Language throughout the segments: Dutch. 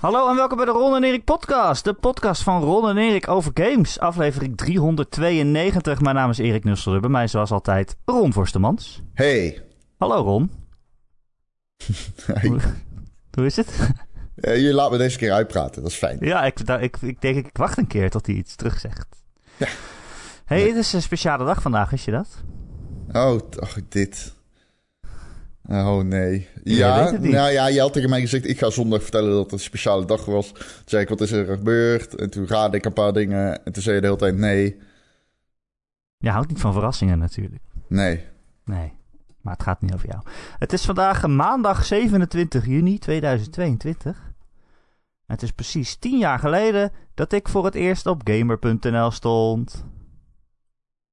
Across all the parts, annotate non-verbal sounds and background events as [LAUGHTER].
Hallo en welkom bij de Ron en Erik podcast. De podcast van Ron en Erik over games. Aflevering 392. Mijn naam is Erik Nusselder. Bij mij zoals altijd Ron Forstemans. Hey. Hallo Ron. [LAUGHS] Hey. Hoe, hoe is het? [LAUGHS] Eh, je laat me deze keer uitpraten, dat is fijn. Ja, ik, daar- ik, ik denk ik wacht een keer tot hij iets terugzegt. Ja. hey, het is een speciale dag vandaag, wist je dat? Oh, ach, dit. Oh nee. Ja, weet het niet. nou ja, je had tegen mij gezegd, ik ga zondag vertellen dat het een speciale dag was. Toen zei ik, wat is er gebeurd? En toen raadde ik een paar dingen. En toen zei je de hele tijd, nee, Je houdt niet van verrassingen natuurlijk. nee. Nee, maar het gaat niet over jou. Het is vandaag maandag 27 juni 2022. En het is precies 10 jaar geleden dat ik voor het eerst op gamer.nl stond.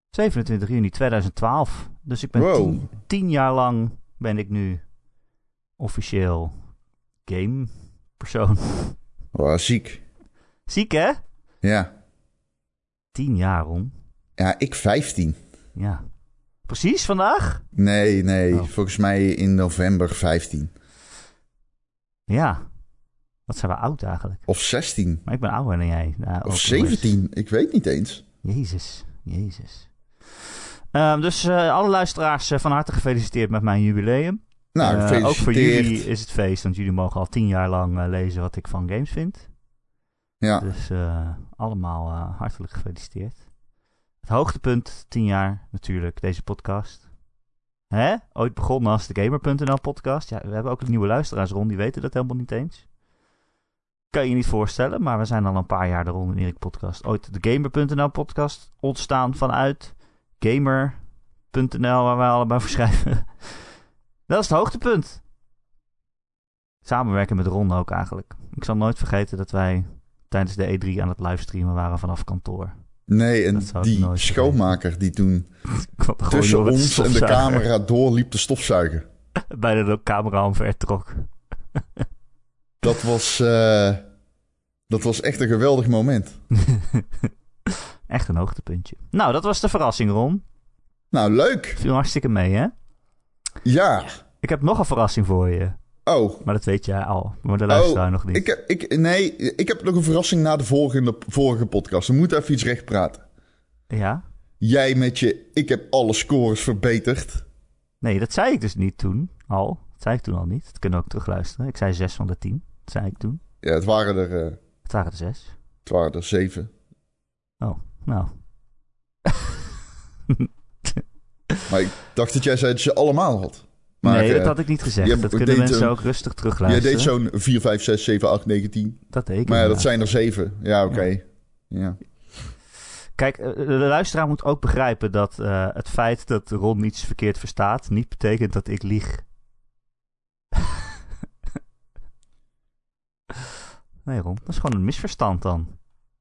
27 juni 2012. Dus ik ben Wow. 10, 10 jaar lang ben ik nu officieel gamepersoon. Oh, ziek. Ziek hè? Ja. 10 jaar om. Ja, ik 15. Ja. Precies vandaag? Nee, nee. Oh. Volgens mij in november 15. Ja. Wat zijn we oud eigenlijk? Of 16. Maar ik ben ouder dan jij. Nou, Of nog eens. 17. Ik weet niet eens. Jezus, Jezus. Ehm, dus eh, alle luisteraars eh, van harte gefeliciteerd met mijn jubileum. Nou, gefeliciteerd. ook voor jullie is het feest, want jullie mogen al tien jaar lang lezen wat ik van games vind. Ja. Dus allemaal hartelijk gefeliciteerd. Het hoogtepunt, tien jaar natuurlijk, deze podcast. Hè? Ooit begonnen als de Gamer.nl podcast. Ja, we hebben ook nieuwe luisteraars rond, die weten dat helemaal niet eens. Kan je je niet voorstellen, maar we zijn al een paar jaar de Ron en Erik podcast. Ooit de Gamer.nl podcast ontstaan vanuit Gamer.nl, waar wij allebei voor schrijven. [LAUGHS] Dat is het hoogtepunt. Samenwerken met Ron ook eigenlijk. Ik zal nooit vergeten dat wij tijdens de E3 aan het livestreamen waren vanaf kantoor. Nee, en die schoonmaker die toen [LAUGHS] tussen ons en de camera doorliep te stofzuigen. [LAUGHS] Bijna de camera omver trok. Dat was, eh, dat was echt een geweldig moment. Echt een hoogtepuntje. Nou, dat was de verrassing, Ron. Nou, leuk. Viel hartstikke mee, hè? Ja. Ik heb nog een verrassing voor je. Oh, Maar dat weet jij al. Maar de luisteraar nog niet. ik, ik, nee, ik heb nog een verrassing na de volgende, vorige podcast. We moeten even iets recht praten. Ja? Jij met je, ik heb alle scores verbeterd. Nee, dat zei ik dus niet toen al. Dat zei ik toen al niet. Dat kunnen we ook terugluisteren. Ik zei 6 van de 10. Dat zei ik toen. Ja, het waren er, eh, Het waren er 6. het waren er zeven. Oh, nou. [LAUGHS] Maar ik dacht dat jij zei dat je ze allemaal had. Maar, nee, dat eh, had ik niet gezegd. jij dat kunnen mensen een- ook rustig Jij terugluisteren. deed zo'n 4, 5, 6, 7, 8, 9, 10. Dat deed ik Maar ja, dat zijn er zeven. Ja, oké. Ja. Kijk, eh, de luisteraar moet ook begrijpen dat eh, het feit dat Ron iets verkeerd verstaat, niet betekent dat ik lieg. [LAUGHS] nee, Ron, dat is gewoon een misverstand dan.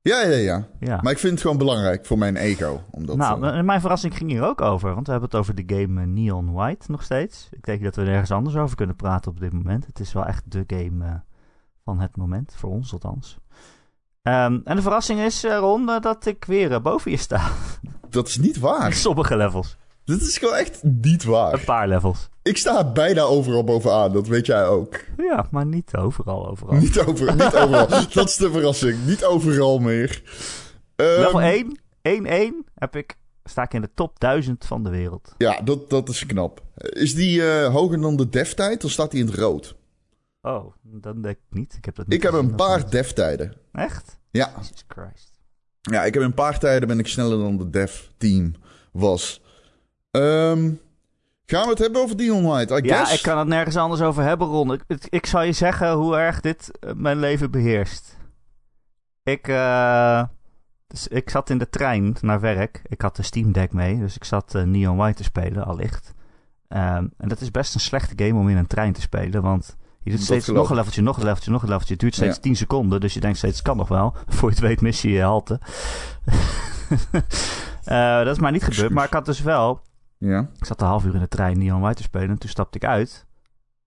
Ja, ja, ja. Ja. Maar ik vind het gewoon belangrijk voor mijn ego. Omdat, nou, eh, mijn verrassing ging hier ook over, want we hebben het over de game eh, Neon White nog steeds. Ik denk dat we er ergens anders over kunnen praten op dit moment. Het is wel echt de game eh, van het moment, voor ons althans. Ehm, en de verrassing is, Ron, dat ik weer boven je sta. dat is niet waar. [LAUGHS] Sommige levels. Dit is gewoon echt niet Een waar. paar levels. Ik sta bijna overal bovenaan, dat weet jij ook. Ja, maar niet overal, overal. [LAUGHS] Niet, over, niet overal. [LAUGHS] Dat is de verrassing. Niet overal meer. Ehm, Level 1, 1-1, heb ik, sta ik in de top 1000 van de wereld. Ja, dat, dat is knap. Is die eh, hoger dan de dev-tijd? Dan staat hij in het rood. Oh, dan denk ik niet. Ik heb, dat niet Ik heb een paar niet. dev-tijden. Echt? Ja. Jesus Christ. ja, ik heb een paar tijden ben ik sneller dan de dev-team was. Ehm, gaan we het hebben over Dion White? I Ja, guess. ik kan het nergens anders over hebben, Ron. Ik, ik zal je zeggen hoe erg dit eh, mijn leven beheerst. Ik, eh, dus ik zat in de trein naar werk. Ik had de Steam Deck mee, dus ik zat eh, Neon White te spelen, allicht. Ehm, en dat is best een slechte game om in een trein te spelen, want je doet steeds nog een leveltje, nog een leveltje, nog een leveltje. Het duurt steeds Ja. 10 seconden, dus je denkt steeds, het kan nog wel. [LAUGHS] Voor je het weet mis je je halte. [LAUGHS] Dat is maar niet gebeurd, maar ik had dus wel Ja. ik zat een half uur in de trein Neon White te spelen. En toen stapte ik uit.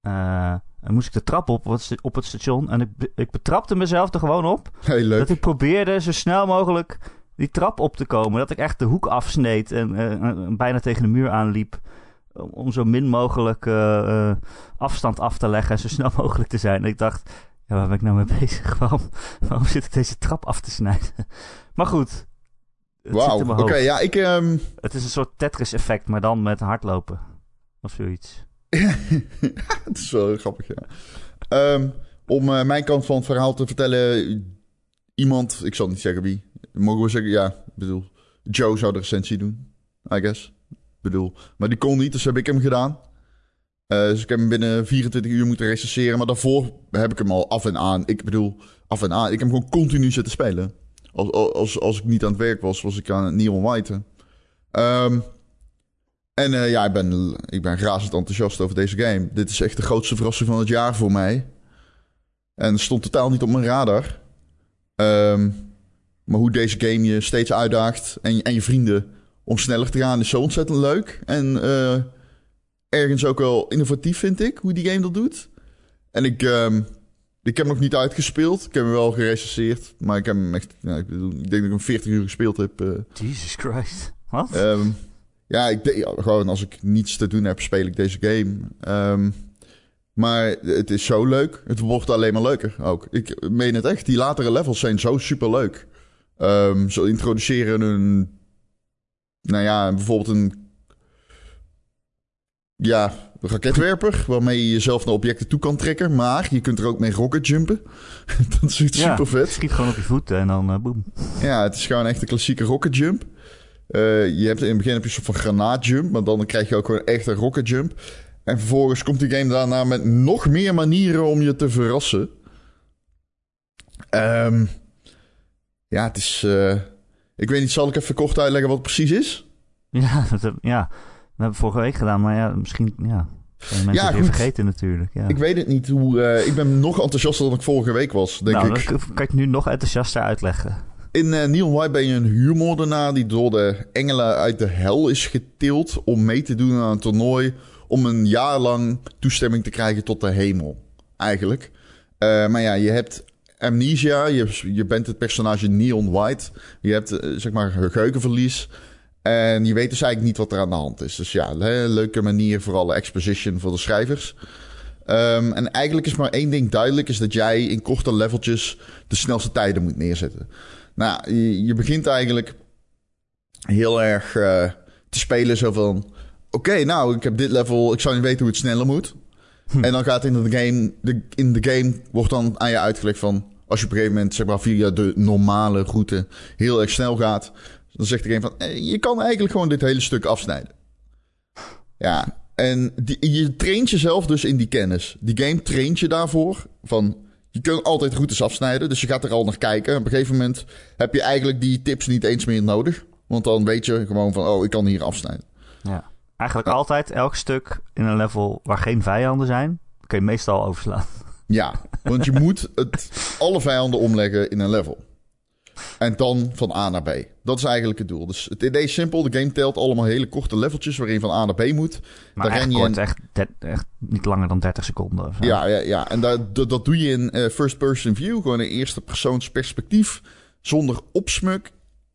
Eh, en moest ik de trap op op het, station. En ik, ik betrapte mezelf er gewoon op. Heel leuk. Dat ik probeerde zo snel mogelijk die trap op te komen. Dat ik echt de hoek afsneed en eh, bijna tegen de muur aanliep. Om, zo min mogelijk eh, afstand af te leggen en zo snel [LAUGHS] mogelijk te zijn. En ik dacht, Ja, waar ben ik nou mee bezig? [LAUGHS] Waarom, waarom zit ik deze trap af te snijden? Maar goed. Wauw. Oké, ja, ik... ehm, Het is een soort Tetris-effect, maar dan met hardlopen. Of zoiets. [LAUGHS] het is wel grappig, ja. Ehm, om eh, mijn kant van het verhaal te vertellen... Iemand, ik zal niet zeggen wie... Mogen we zeggen, ja, ik bedoel... Joe zou de recensie doen, I guess. Ik bedoel, maar die kon niet, dus heb ik hem gedaan. Eh, dus ik heb hem binnen 24 uur moeten recenseren. Maar daarvoor heb ik hem al af en aan. Ik bedoel, af en aan. Ik heb hem gewoon continu zitten spelen. Als, als, als ik niet aan het werk was, was ik aan het Neon. Ehm, en eh, ja, ik ben, ik ben razend enthousiast over deze game. Dit is echt de grootste verrassing van het jaar voor mij. En stond totaal niet op mijn radar. Ehm, maar hoe deze game je steeds uitdaagt en, en je vrienden om sneller te gaan is zo ontzettend leuk. En eh, ergens ook wel innovatief vind ik, hoe die game dat doet. En ik, ehm, ik heb hem nog niet uitgespeeld. Ik heb hem wel gerecenseerd. Maar ik heb hem echt, ik, bedoel, ik denk dat ik hem 40 uur gespeeld heb. eh. Jesus Christ. Wat? Ehm, ja, ik ja, gewoon als ik niets te doen heb, speel ik deze game. Ehm, maar het is zo leuk. Het wordt alleen maar leuker ook. Ik meen het echt. Die latere levels zijn zo super leuk. ze introduceren een. Nou ja, bijvoorbeeld een. Ja, raketwerper. Waarmee je jezelf naar objecten toe kan trekken. Maar je kunt er ook mee rocket jumpen. [LAUGHS] dat is Ja, super vet. Schiet gewoon op je voeten en dan eh, boem. Ja, het is gewoon echt een klassieke rocket jump. Eh, je hebt in het begin heb je een soort van granaatjump, maar dan krijg je ook gewoon echt een rocket jump. En vervolgens komt die game daarna met nog meer manieren om je te verrassen. Ehm, ja, het is. eh, ik weet niet, zal ik even kort uitleggen wat het precies is? [LAUGHS] Ja, dat, ja, dat hebben we vorige week gedaan, maar ja, misschien, ja. Mensen Ja, weer vergeten natuurlijk. Ja. Ik weet het niet hoe. eh, ik ben nog enthousiaster dan ik vorige week was, denk nou, ik. dan kan ik nu nog enthousiaster uitleggen. In eh Neon White ben je een huurmoordenaar die door de engelen uit de hel is getild om mee te doen aan een toernooi. Om een jaar lang toestemming te krijgen tot de hemel. Eigenlijk. Eh, maar ja, je hebt amnesia. Je, je bent het personage Neon White. Je hebt zeg maar geheugenverlies. En je weet dus eigenlijk niet wat er aan de hand is. Dus ja, hè, leuke manier voor alle exposition voor de schrijvers. Ehm, en eigenlijk is maar één ding duidelijk: is dat jij in korte leveltjes de snelste tijden moet neerzetten. Nou, je, je begint eigenlijk heel erg eh, te spelen zo van... Oké, nou, ik heb dit level, ik zou niet weten hoe het sneller moet. En dan gaat in de game, de, in de game wordt dan aan je uitgelegd van... Als je op een gegeven moment, zeg maar, via de normale route heel erg snel gaat... Dan zegt de game van, eh, je kan eigenlijk gewoon dit hele stuk afsnijden. Ja, en die, je traint jezelf dus in die kennis. Die game traint je daarvoor van... Je kunt altijd routes afsnijden, dus je gaat er al naar kijken. Op een gegeven moment heb je eigenlijk die tips niet eens meer nodig. Want dan weet je gewoon van, oh, ik kan hier afsnijden. Ja. Eigenlijk Ja. altijd elk stuk in een level waar geen vijanden zijn, kun je meestal overslaan. Ja, want je moet het, [LAUGHS] alle vijanden omleggen in een level. En dan van A naar B. Dat is eigenlijk het doel. Dus het idee is simpel. De game telt allemaal hele korte leveltjes waarin je van A naar B moet. Maar echt ren je kort, in- echt, echt niet langer dan 30 seconden. Of. Ja, ja, ja. En dat, dat, doe je in eh, first person view. Gewoon een eerste persoons perspectief. Zonder opsmuk.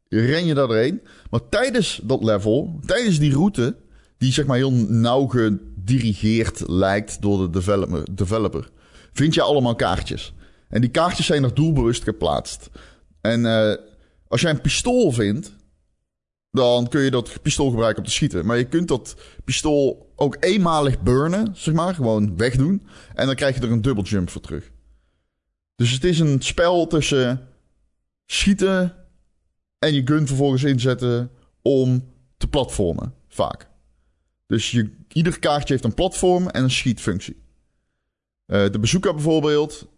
Ren je daar doorheen. Maar tijdens dat level, tijdens die route... die zeg maar heel nauw gedirigeerd lijkt door de developer... developer vind je allemaal kaartjes. En die kaartjes zijn er doelbewust geplaatst. En eh, als jij een pistool vindt... dan kun je dat pistool gebruiken om te schieten. Maar je kunt dat pistool ook eenmalig burnen, zeg maar. Gewoon wegdoen. En dan krijg je er een double jump voor terug. Dus het is een spel tussen schieten en je gun vervolgens inzetten om te platformen, vaak. Dus je, ieder kaartje heeft een platform en een schietfunctie. Eh, de bezoeker bijvoorbeeld,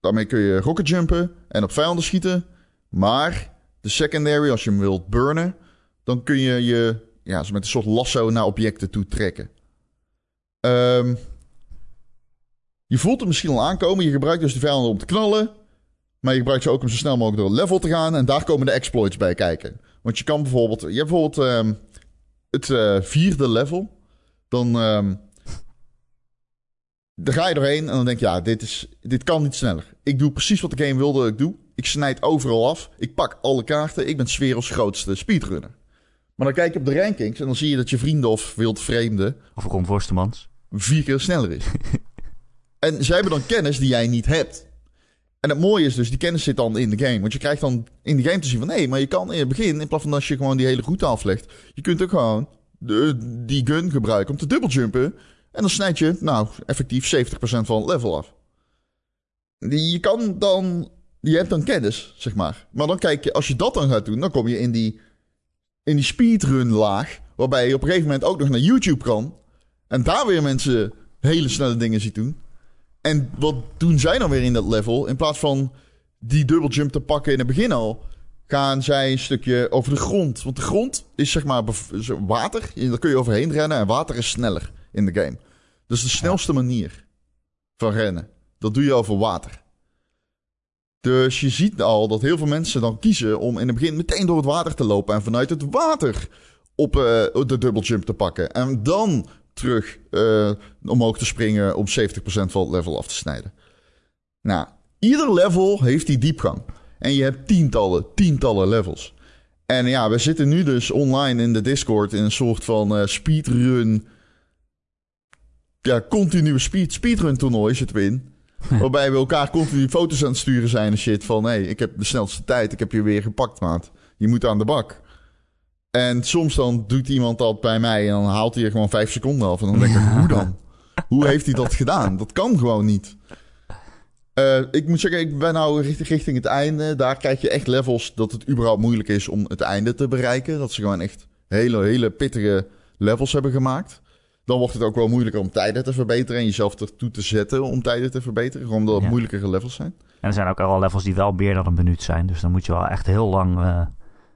daarmee kun je rocket jumpen en op vijanden schieten. Maar de secondary, als je hem wilt burnen, dan kun je je ja, met een soort lasso naar objecten toe trekken. Ehm, je voelt het misschien al aankomen. Je gebruikt dus de vijanden om te knallen. Maar je gebruikt ze ook om zo snel mogelijk door een level te gaan. En daar komen de exploits bij kijken. Want je kan bijvoorbeeld... Je hebt bijvoorbeeld ehm, het eh, vierde level. Dan... ehm daar ga je doorheen en dan denk je... Ja, dit, is, dit kan niet sneller. Ik doe precies wat de game wilde dat ik doe. Ik snijd overal af. Ik pak alle kaarten. Ik ben werelds grootste speedrunner. Maar dan kijk je op de rankings en dan zie je dat je vrienden of wildvreemden Of Ron Forstemans. vier keer sneller is. [LAUGHS] en zij hebben dan kennis die jij niet hebt. En het mooie is dus, die kennis zit dan in de game. Want je krijgt dan in de game te zien van... nee, maar je kan in het begin, in plaats van als je gewoon die hele route aflegt... je kunt ook gewoon de, die gun gebruiken om te dubbeljumpen. En dan snijd je, nou, effectief 70% van het level af. Die, je kan dan... Je hebt dan kennis, zeg maar. Maar dan kijk je, als je dat dan gaat doen... dan kom je in die, in die speedrun laag... waarbij je op een gegeven moment ook nog naar YouTube kan... en daar weer mensen hele snelle dingen ziet doen... En wat doen zij dan weer in dat level? In plaats van die dubbeljump te pakken in het begin al, gaan zij een stukje over de grond. Want de grond is zeg maar water. Daar kun je overheen rennen en water is sneller in de game. Dus de snelste manier van rennen, dat doe je over water. Dus je ziet al dat heel veel mensen dan kiezen om in het begin meteen door het water te lopen en vanuit het water op uh, de dubbeljump te pakken. En dan terug uh, omhoog te springen om 70% van het level af te snijden. Nou, ieder level heeft die diepgang. En je hebt tientallen, tientallen levels. En ja, we zitten nu dus online in de Discord in een soort van uh, speedrun. Ja, continue speed, speedrun toernooi zitten we in. Waarbij we elkaar continu foto's aan het sturen zijn en shit. Van hé, hey, ik heb de snelste tijd, ik heb je weer gepakt, maat. Je moet aan de bak. En soms dan doet iemand dat bij mij en dan haalt hij er gewoon vijf seconden af. En dan denk ik, hoe dan? [LAUGHS] Hoe heeft hij dat gedaan? Dat kan gewoon niet. Uh, ik moet zeggen, ik ben nou richting, richting het einde. Daar krijg je echt levels dat het überhaupt moeilijk is om het einde te bereiken. Dat ze gewoon echt hele, hele pittige levels hebben gemaakt. Dan wordt het ook wel moeilijker om tijden te verbeteren en jezelf ertoe te zetten om tijden te verbeteren. Gewoon omdat het ja. moeilijkere levels zijn. En er zijn ook al levels die wel meer dan een minuut zijn. Dus dan moet je wel echt heel lang... Uh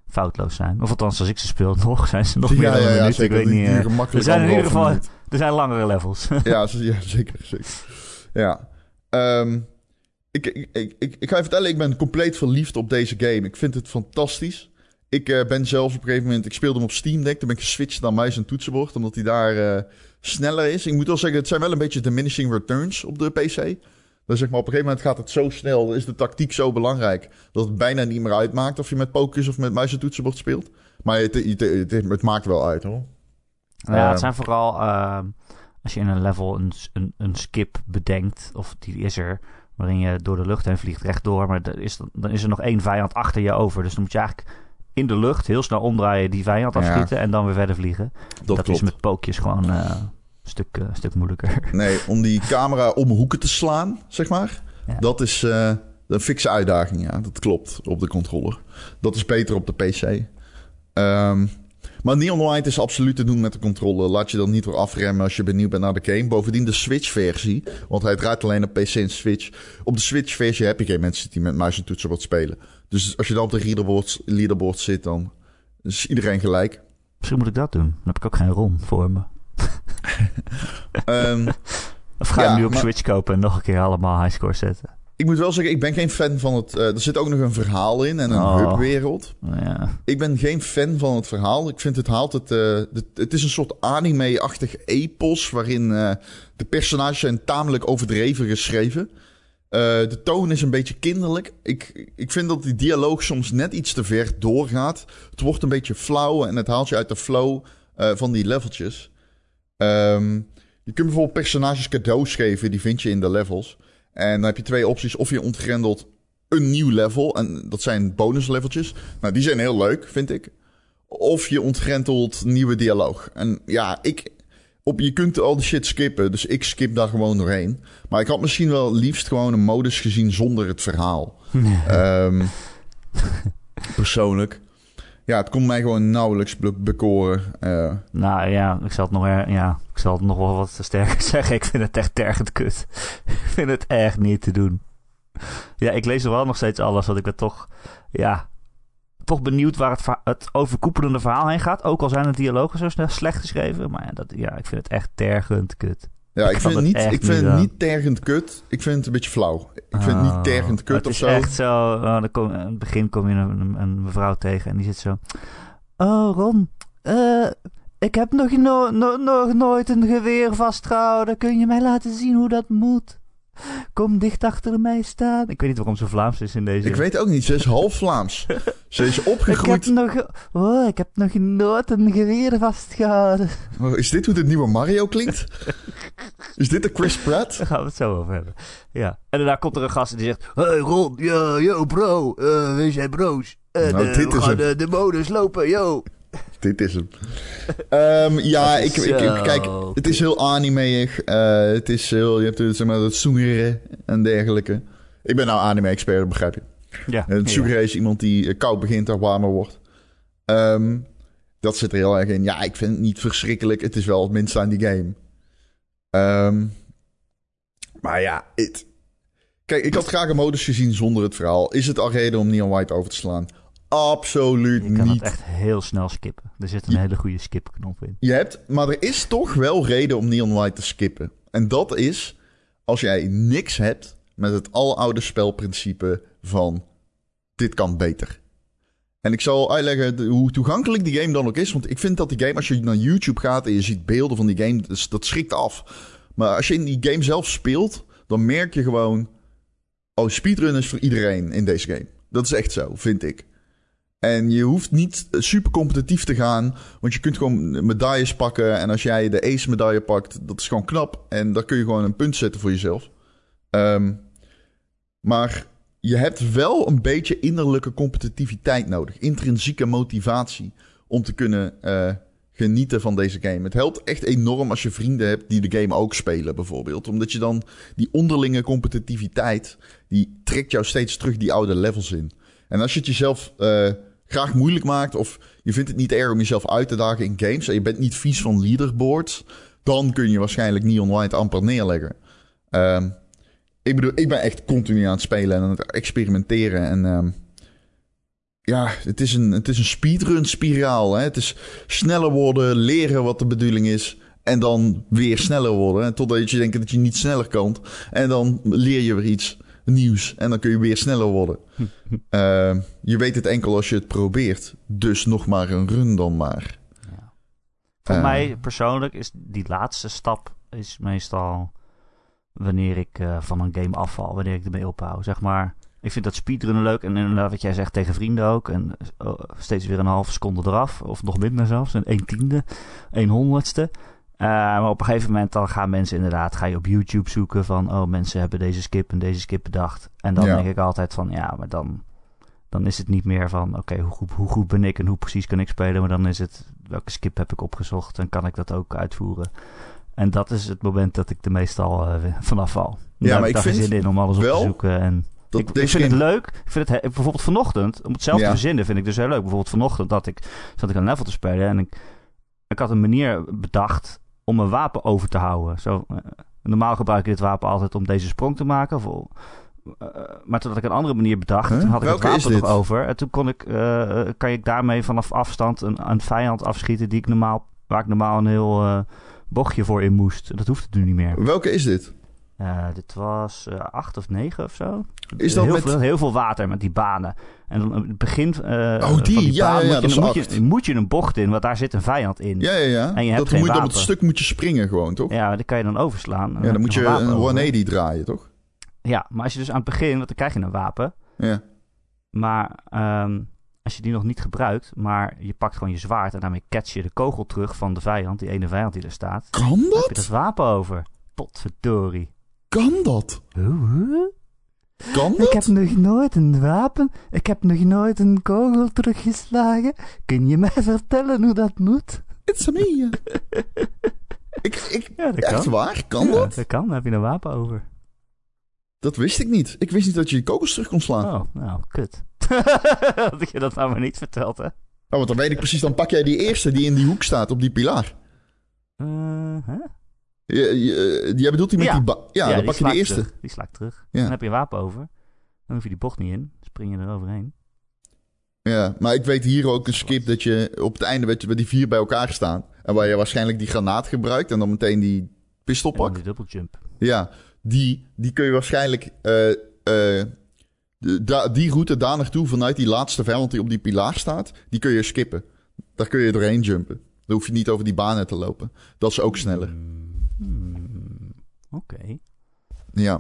foutloos zijn. Of althans, als ik ze speel, [LAUGHS] nog zijn ze nog ja, meer dan ja, een minuut. zeker. Ik weet niet. Die duren er zijn in ieder geval minuut. er zijn langere levels. [LAUGHS] [LAUGHS] ja, zeker, zeker. Ja. Ehm, ik, ik, ik, ik, ik ga je vertellen, ik ben compleet verliefd op deze game. Ik vind het fantastisch. Ik eh, ben zelf op een gegeven moment... Ik speelde hem op Steam Deck. Toen ben ik geswitcht naar muis en toetsenbord. Omdat hij daar eh, sneller is. Ik moet wel zeggen, het zijn wel een beetje diminishing returns op de PC. Dus zeg maar, op een gegeven moment gaat het zo snel. Is de tactiek zo belangrijk. Dat het bijna niet meer uitmaakt of je met pokers of met muis en toetsenbord speelt. Maar het, het, het, maakt wel uit hoor. Ja, het Ehm. zijn vooral uh, als je in een level een, een, een skip bedenkt, of die is er, waarin je door de lucht heen vliegt rechtdoor, maar er is, dan is er nog één vijand achter je over. Dus dan moet je eigenlijk in de lucht heel snel omdraaien, die vijand Ja. afschieten en dan weer verder vliegen. Dat, Dat, is met pookjes gewoon eh, een stuk, eh, stuk moeilijker. [LAUGHS] Nee, om die camera om hoeken te slaan, zeg maar. Ja. Dat is eh, een fikse uitdaging, ja. Dat klopt op de controller. Dat is beter op de PC. Ehm, maar Neon White is absoluut te doen met de controller. Laat je dan niet door afremmen als je benieuwd bent naar de game. Bovendien de Switch-versie, want hij draait alleen op PC en Switch. Op de Switch-versie heb je geen mensen die met muis en toetsenbord spelen. Dus als je dan op de leaderboard, leaderboard zit, dan is iedereen gelijk. Misschien moet ik dat doen. Dan heb ik ook geen ROM voor me. [LAUGHS] Ehm, Of ga je Ja, nu op maar- Switch kopen en nog een keer allemaal highscore zetten? ik moet wel zeggen, ik ben geen fan van het... eh, er zit ook nog een verhaal in en een Oh. hubwereld. Ja. Ik ben geen fan van het verhaal. Ik vind het haalt het. eh, het, het is een soort anime-achtig epos. waarin eh, de personages zijn tamelijk overdreven geschreven. Eh, de toon is een beetje kinderlijk. Ik, ik vind dat die dialoog soms net iets te ver doorgaat. Het wordt een beetje flauw en het haalt je uit de flow eh, van die leveltjes. Ehm, je kunt bijvoorbeeld personages cadeaus geven, die vind je in de levels. En dan heb je twee opties. Of je ontgrendelt een nieuw level. En dat zijn bonusleveltjes. Nou, die zijn heel leuk, vind ik. Of je ontgrendelt nieuwe dialoog. En ja, ik... Op, je kunt al die shit skippen, dus ik skip daar gewoon doorheen. Maar ik had misschien wel liefst gewoon een modus gezien zonder het verhaal. Ehm, [LAUGHS] persoonlijk. Ja, het kon mij gewoon nauwelijks be- bekoren. Eh, Nou ja, ik zal het nog, er- ja, ik zal het nog wel wat sterker [LAUGHS] zeggen. Ik vind het echt tergend kut. ik vind het echt niet te doen. Ja, ik lees er wel nog steeds alles, want ik ben toch, ja, toch benieuwd waar het, het overkoepelende verhaal heen gaat. Ook al zijn de dialogen zo snel slecht geschreven. Maar ja, dat, ja ik vind het echt tergend kut. ja, ik vind, het niet, ik vind niet het aan. niet tergend kut. Ik vind het een beetje flauw. Ik vind het Oh, niet tergend kut het of is zo. echt zo. oh, dan kom, in het begin kom je een, een, mevrouw tegen en die zit zo. Oh, Ron. eh, ik heb nog, no- no- nog nooit een geweer vastgehouden. Kun je mij laten zien hoe dat moet? Kom dicht achter mij staan. Ik weet niet waarom ze Vlaams is in deze. Ik weet ook niet, ze is half Vlaams. ze is [LAUGHS] Ik heb opgegroeid. nog, oh, ik heb nog nooit een geweer vastgehouden. Oh, Is dit hoe de nieuwe Mario klinkt? Is dit de Chris Pratt? Daar gaan we het zo over hebben. Ja. En daarna komt er een gast die zegt... Hey Ron, yo, yo bro, uh, we zijn bro's. En Nou, eh, dit we is gaan de, de modus lopen, yo. [LAUGHS] Dit is hem. Ehm, ja, ik, ik, ik- Zo kijk, het is heel animeig. eh het is heel, je hebt het, zeg maar, het zoengeren en dergelijke. Ik ben nou anime-expert, dat begrijp je. Ja. En het zoengeren is iemand die eh, koud begint en warmer wordt. Ehm, dat zit er heel erg in. Ja, ik vind het niet verschrikkelijk. Het is wel het minste aan die game. Ehm, maar ja, het... Kijk, ik had graag een modus gezien zonder het verhaal. Is het al reden om Neon White over te slaan? Absoluut Je kan niet. het echt heel snel skippen. Er zit een hele goede skipknop in. Je hebt, maar er is toch wel reden om Neon White te skippen. En dat is als jij niks hebt met het aloude spelprincipe van dit kan beter. En ik zal uitleggen hoe toegankelijk die game dan ook is. Want ik vind dat die game, als je naar YouTube gaat en je ziet beelden van die game, dat, dat schrikt af. Maar als je in die game zelf speelt, dan merk je gewoon... Oh, speedrun is voor iedereen in deze game. Dat is echt zo, vind ik. En je hoeft niet super competitief te gaan, want je kunt gewoon medailles pakken. En als jij de ace medaille pakt, dat is gewoon knap. En daar kun je gewoon een punt zetten voor jezelf. Ehm, maar je hebt wel een beetje innerlijke competitiviteit nodig. Intrinsieke motivatie om te kunnen eh, genieten van deze game. Het helpt echt enorm als je vrienden hebt die de game ook spelen, bijvoorbeeld. Omdat je dan die onderlinge competitiviteit, die trekt jou steeds terug die oude levels in. En als je het jezelf eh, graag moeilijk maakt, of je vindt het niet erg om jezelf uit te dagen in games, en je bent niet vies van leaderboards, dan kun je waarschijnlijk Neon White amper neerleggen. Ehm, ik bedoel, ik ben echt continu aan het spelen en aan het experimenteren. En ehm, ja, het is een, het is een speedrun spiraal. Hè? Het is sneller worden, leren wat de bedoeling is. En dan weer sneller worden. Totdat je denkt dat je niet sneller kan. En dan leer je weer iets nieuws. En dan kun je weer sneller worden. [LAUGHS] Ehm, je weet het enkel als je het probeert. Dus nog maar een run dan maar. Voor Eh. mij persoonlijk is die laatste stap is meestal wanneer ik eh, van een game afval, wanneer ik ermee ophoud. Zeg maar, ik vind dat speedrunnen leuk en inderdaad wat jij zegt tegen vrienden ook. En oh, steeds weer een halve seconde eraf, of nog minder zelfs, een 1 tiende, 1 honderdste. Eh, maar op een gegeven moment dan gaan mensen inderdaad, ga je op YouTube zoeken van, oh mensen hebben deze skip en deze skip bedacht. En dan Ja. denk ik altijd van, ja, maar dan, dan is het niet meer van, oké, hoe, goed, hoe goed ben ik en hoe precies kan ik spelen. Maar dan is het, welke skip heb ik opgezocht en kan ik dat ook uitvoeren. En dat is het moment dat ik er meestal eh, [LAUGHS] vanaf val. Ja, Daar maar ik vind zin in om alles op te zoeken. En Dat ik, ik vind game- het leuk. Ik vind het he- bijvoorbeeld vanochtend, om het zelf Ja. te verzinnen, vind ik dus heel leuk. Bijvoorbeeld vanochtend dat ik zat ik een level te spelen en ik, ik had een manier bedacht om mijn wapen over te houden. Zo, eh, normaal gebruik ik dit wapen altijd om deze sprong te maken. Of, eh, maar toen had ik een andere manier bedacht, Huh? toen had ik Welke het wapen nog over. En toen kon ik, eh, kan ik daarmee vanaf afstand een, een vijand afschieten die ik normaal, waar ik normaal een heel eh, bochtje voor in moest. Dat hoeft het nu niet meer. Welke is dit? Eh, dit was eh, acht of negen of zo. Is dat heel, met... veel, heel veel water met die banen. En dan het begin eh, Oh, die. van die Ja, baan ja, ja, moet, dat je, moet, je, moet je een bocht in, want daar zit een vijand in. Ja, ja, ja. En je hebt dat geen moet, op het stuk moet je springen gewoon, toch? Ja, Ja, die kan je dan overslaan. En dan moet je een over. 180 draaien, toch? Ja, maar als je dus aan het begin, want dan krijg je een wapen. Ja. Maar ehm, als je die nog niet gebruikt, maar je pakt gewoon je zwaard en daarmee catch je de kogel terug van de vijand, die ene vijand die er staat. Kan Dan heb je dat? dat wapen over. Potverdorie. Kan dat? Hoe? Kan Ik dat? heb nog nooit een wapen. Ik heb nog nooit een kogel teruggeslagen. Kun je mij vertellen hoe dat moet? It's me. [LAUGHS] ik, ik, Ja, dat echt kan. waar? Kan Ja, dat? Dat kan, dan heb je een wapen over. Dat wist ik niet. Ik wist niet dat je je kogels terug kon slaan. Oh, nou, kut. [LAUGHS] Had ik je dat nou maar niet verteld, hè? Oh, want dan weet ik precies. Dan pak jij die eerste die in die hoek staat, op die pilaar. Eh, hè? Je, je, jij bedoelt die met Ja. die... ja, dan die pak je ik eerste. Terug. Die sla ik terug. Dan heb je wapen over. Dan hoef je die bocht niet in. Spring je er overheen. Ja, maar ik weet hier ook een skip dat je op het einde weet je, bij die vier bij elkaar staan. En waar je waarschijnlijk die granaat gebruikt en dan meteen die pistool dan pakt. die double jump. Ja, die, die kun je waarschijnlijk... eh, eh, de- da- die route daar naartoe vanuit die laatste vijand die op die pilaar staat, die kun je skippen. Daar kun je doorheen jumpen. Dan hoef je niet over die banen te lopen. Dat is ook sneller. Hmm, Oké. Ja,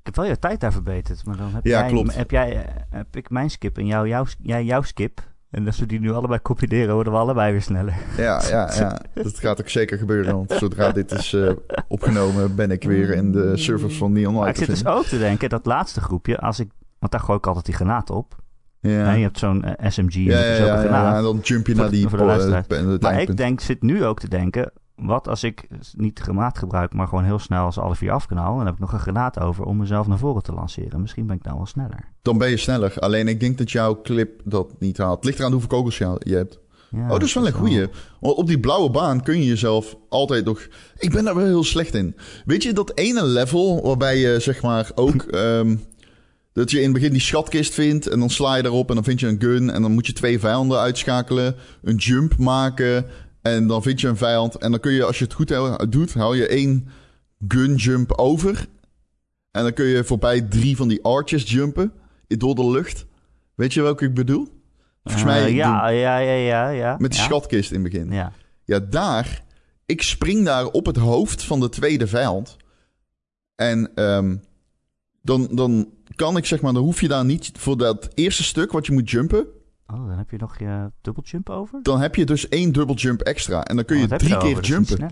Ik heb wel je tijd daar verbeterd. Maar dan heb Ja, jij, klopt. Heb, jij, heb ik mijn skip en jou, jouw, jij jouw skip. En als we die nu allebei combineren, worden we allebei weer sneller. Ja, ja, ja. [LAUGHS] Dat gaat ook zeker gebeuren. Want zodra dit is eh, opgenomen, ben ik weer in de servers van Neon Maar Light ik zit dus ook te denken, dat laatste groepje, als ik... Want daar gooi ik altijd die granaat op. Ja. En je hebt zo'n eh, SMG en Ja, ja, ja, ja, en dan jump je naar die voor de eh, Maar ik denk, zit nu ook te denken... Wat als ik niet granaat gebruik, maar gewoon heel snel als alle vier afkanaal... dan heb ik nog een granaat over om mezelf naar voren te lanceren. Misschien ben ik dan wel sneller. Dan ben je sneller. Alleen ik denk dat jouw clip dat niet haalt. Het ligt eraan hoeveel kogels je hebt. Ja, oh, dat is wel een goeie. Want op die blauwe baan kun je jezelf altijd nog... Ik ben daar wel heel slecht in. Weet je, dat ene level waarbij je zeg maar ook... [LAUGHS] ehm, dat je in het begin die schatkist vindt en dan sla je daarop en dan vind je een gun... en dan moet je twee vijanden uitschakelen, een jump maken... en dan vind je een vijand en dan kun je, als je het goed doet... hou je één gun jump over... en dan kun je voorbij drie van die arches jumpen door de lucht. Weet je welke ik bedoel? Volgens mij Eh, doen- ja, ja, ja, ja, ja. met die ja. schatkist in het begin. Ja. Ja, daar. Ik spring daar op het hoofd van de tweede vijand. En ehm, dan, dan kan ik zeg maar, dan hoef je daar niet voor dat eerste stuk wat je moet jumpen. Oh, dan heb je nog je dubbeljump over? Dan heb je dus één dubbel jump extra. En dan kun Oh, je drie keer jumpen.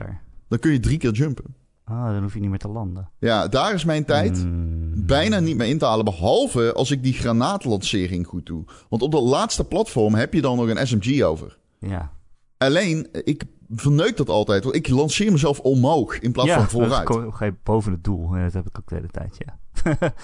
Dan kun je drie keer jumpen. Ah, dan hoef je niet meer te landen. Ja, daar is mijn tijd Hmm. bijna niet meer in te halen. Behalve als ik die granaatlancering goed doe. Want op dat laatste platform heb je dan nog een SMG over. Ja. Alleen, ik verneuk dat altijd. Want ik lanceer mezelf omhoog in plaats ja, van vooruit. dan kom je boven het doel. Ja, dat heb ik ook de hele tijd, ja. [LAUGHS]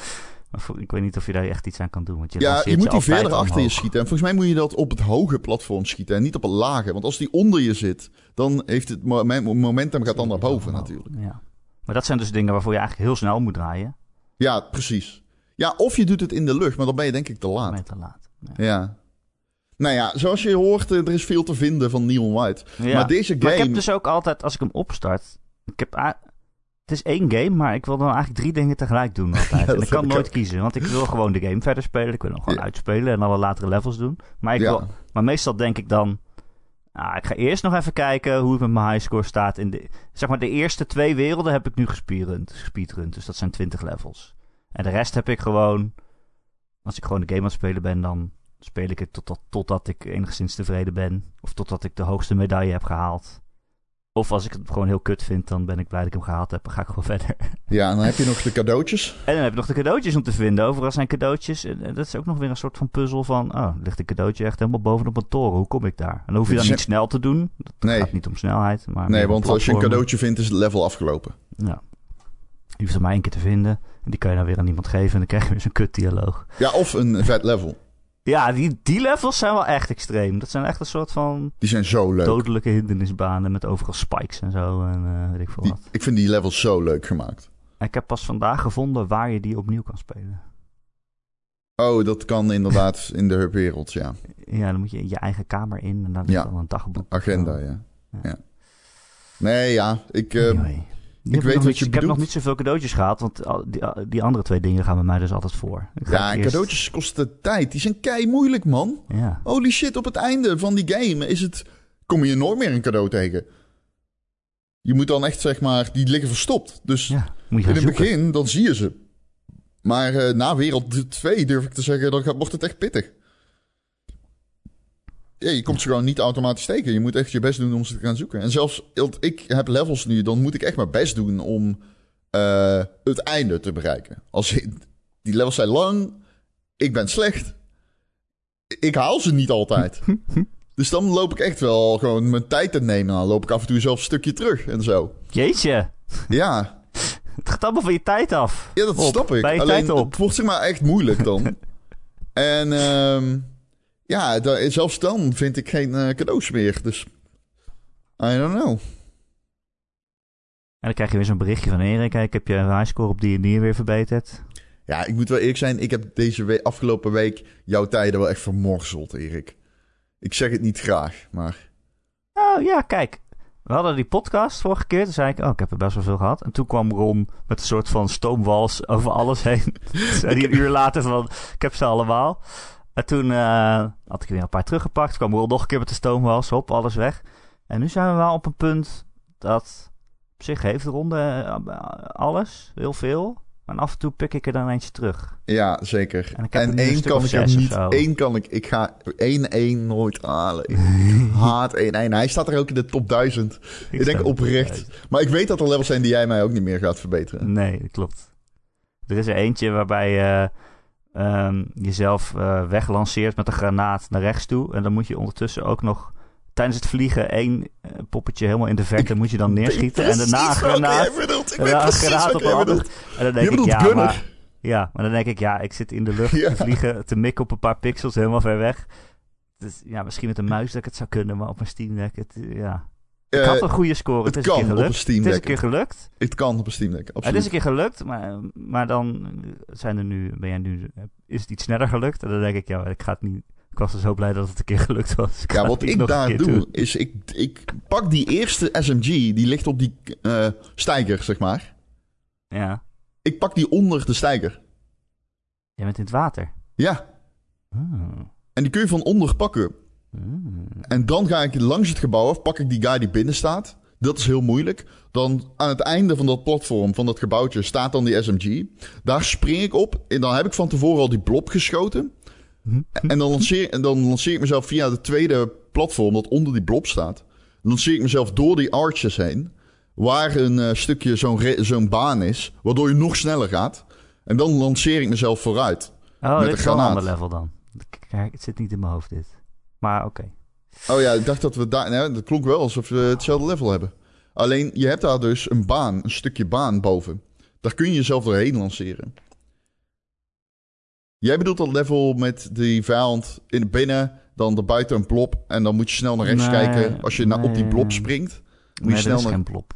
maar ik weet niet of je daar echt iets aan kan doen. Want je Ja, je moet die verder achter je schieten. En volgens mij moet je dat op het hoge platform schieten en niet op het lage. Want als die onder je zit, dan heeft het momentum gaat dan naar boven natuurlijk. Ja. Maar dat zijn dus dingen waarvoor je eigenlijk heel snel moet draaien. Ja, precies. Ja, of je doet het in de lucht, maar dan ben je denk ik te laat. Met te laat. Ja. Ja. Nou ja, zoals je hoort, eh, er is veel te vinden van Neon White. Ja. Maar deze game... Maar ik heb dus ook altijd, als ik hem opstart... Ik heb, het is één game, maar ik wil dan eigenlijk drie dingen tegelijk doen altijd. Ja, [LAUGHS] en ik kan ik nooit ook. kiezen, want ik wil [LAUGHS] gewoon de game verder spelen. Ik wil hem gewoon Ja. uitspelen en alle latere levels doen. Maar, ik Ja. wil, maar meestal denk ik dan... Nou, ik ga eerst nog even kijken hoe het met mijn highscore staat. In de, zeg maar, de eerste twee werelden heb ik nu gespeedrund. Dus dat zijn 20 levels. En de rest heb ik gewoon... Als ik gewoon de game aan het spelen ben, dan speel ik het totdat, totdat ik enigszins tevreden ben. Of totdat ik de hoogste medaille heb gehaald. Of als ik het gewoon heel kut vind, dan ben ik blij dat ik hem gehaald heb. Dan ga ik gewoon [LAUGHS] verder. Ja, en dan heb je nog de cadeautjes. En dan heb je nog de cadeautjes om te vinden. Overal zijn cadeautjes. En dat is ook nog weer een soort van puzzel van... Oh, ligt een cadeautje echt helemaal bovenop een toren. Hoe kom ik daar? En dan hoef je Ze- niet snel te doen. Dat Nee. gaat niet om snelheid. Maar Nee, want als je een cadeautje vindt, is het level afgelopen. Ja. Je hoeft er maar één keer te vinden. En die kan je dan weer aan iemand geven. En dan krijg je weer zo'n kut dialoog. Ja, of een vet level. Ja, die, die levels zijn wel echt extreem. Dat zijn echt een soort van Die zijn zo leuk. dodelijke hindernisbanen. Met overal spikes en zo. En eh, weet ik veel Die- wat. ik vind die levels zo leuk gemaakt. En ik heb pas vandaag gevonden waar je die opnieuw kan spelen. Oh, dat kan inderdaad [LAUGHS] in de hubwereld, ja. Ja, dan moet je in je eigen kamer in. En dan Ja. dan een dagboek. Agenda, ja. Ja. ja. Nee, ja, ik... Anyway. Ik, weet heb nog wat niet- je Ik heb nog niet zoveel cadeautjes gehad, want die, die andere twee dingen gaan bij mij dus altijd voor. Ik ja, eerst- cadeautjes kosten tijd. Die zijn kei moeilijk, man. Ja, Holy shit, op het einde van die game is het... Kom je nooit meer een cadeau tegen. Je moet dan echt, zeg maar... Die liggen verstopt. Dus ja. Moet je in het zoeken. begin, dan zie je ze. Maar eh, na wereld 2 durf ik te zeggen, dan gaat, wordt het echt pittig. Ja, je komt ze gewoon niet automatisch tegen. Je moet echt je best doen om ze te gaan zoeken. En zelfs, ik heb levels nu, dan moet ik echt mijn best doen om eh, het einde te bereiken. Als die levels zijn lang, ik ben slecht. Ik haal ze niet altijd. [LAUGHS] dus dan loop ik echt wel gewoon mijn tijd te nemen. Dan loop ik af en toe zelf een stukje terug en zo. Jeetje, Ja, [LAUGHS] het gaat allemaal van je tijd af. Ja, dat Op, snap ik. Alleen, tijd op. het wordt zeg maar echt moeilijk dan. [LAUGHS] en ehm, ja, da- zelfs dan vind ik geen eh, cadeaus meer. Dus, I don't know. En dan krijg je weer zo'n berichtje van Erik. Ik heb je highscore op die en die weer verbeterd. Ja, ik moet wel eerlijk zijn. Ik heb deze afgelopen week jouw tijden wel echt vermorzeld, Erik. Ik zeg het niet graag, maar... Oh ja, kijk. We hadden die podcast vorige keer. Toen zei ik, oh, ik heb er best wel veel gehad. En toen kwam Ron met een soort van stoomwals over alles heen. [LAUGHS] Hij een uur later van, ik heb ze allemaal. En toen eh, had ik er weer een paar teruggepakt. kwam Ron nog een keer met de stoomwals. Hop, alles weg. En nu zijn we wel op een punt dat... Op zich heeft de ronde eh, alles. Heel veel. En af en toe pik ik er dan eentje terug. Ja, zeker. En ik één kan ik niet. Één kan ik. Ik ga 1-1 nooit halen. Ik [LAUGHS] haat 1-1. Hij staat er ook in de top 1000. Ik, denk sta- oprecht. Maar ik weet dat er levels zijn die jij mij ook niet meer gaat verbeteren. Nee, klopt. Er is er eentje waarbij je ehm, jezelf eh, weglanceert met een granaat naar rechts toe. En dan moet je ondertussen ook nog tijdens het vliegen één eh, poppetje helemaal in de verte moet je dan neerschieten. En daarna een granaat. daarna een op een ander. En dan Je denk ik, ja, Gunner. maar, ja, maar dan denk ik, ja, ik zit in de lucht Ja. te vliegen, te mikken op een paar pixels helemaal ver weg. Dus ja, misschien met een muis dat ik het zou kunnen, maar op mijn Steam Deck, het, ja. Ik Eh, had een goede score, het, het is een kan keer op een gelukt. Het is een keer gelukt. Het kan op een Steam Deck, Het absoluut. is een keer gelukt, maar, maar dan zijn er nu, ben jij nu, is het iets sneller gelukt? En dan denk ik, ja, ik ga het niet. Ik was er zo blij dat het een keer gelukt was. Ik Ja, het wat ik een daar doe, doen. is ik, ik pak die eerste SMG, die ligt op die eh steiger, zeg maar. Ja, Ik pak die onder de steiger. jij bent in het water. Ja, Hmm. en die kun je van onder pakken. Hmm. En dan ga ik langs het gebouw af, pak ik die guy die binnen staat. Dat is heel moeilijk. Dan aan het einde van dat platform, van dat gebouwtje, staat dan die SMG. Daar spring ik op. En dan heb ik van tevoren al die blob geschoten. En dan lanceer, en dan lanceer ik mezelf via het tweede platform dat onder die blob staat. Dan lanceer ik mezelf door die arches heen. Waar een eh, stukje zo'n zo'n baan is. Waardoor je nog sneller gaat. En dan lanceer ik mezelf vooruit. Oh, Met dit een is een ander level dan. Kijk, het zit niet in mijn hoofd dit. Maar oké. Oh ja, ik dacht dat we daar... Nee, dat klonk wel alsof we hetzelfde level hebben. Alleen, je hebt daar dus een baan, een stukje baan boven. Daar kun je jezelf doorheen lanceren. Jij bedoelt dat level met die vijand in binnen, dan er buiten een blob... en dan moet je snel naar rechts Nee, kijken. Als je naar op die nee. springt, moet je snel naar... geen plop.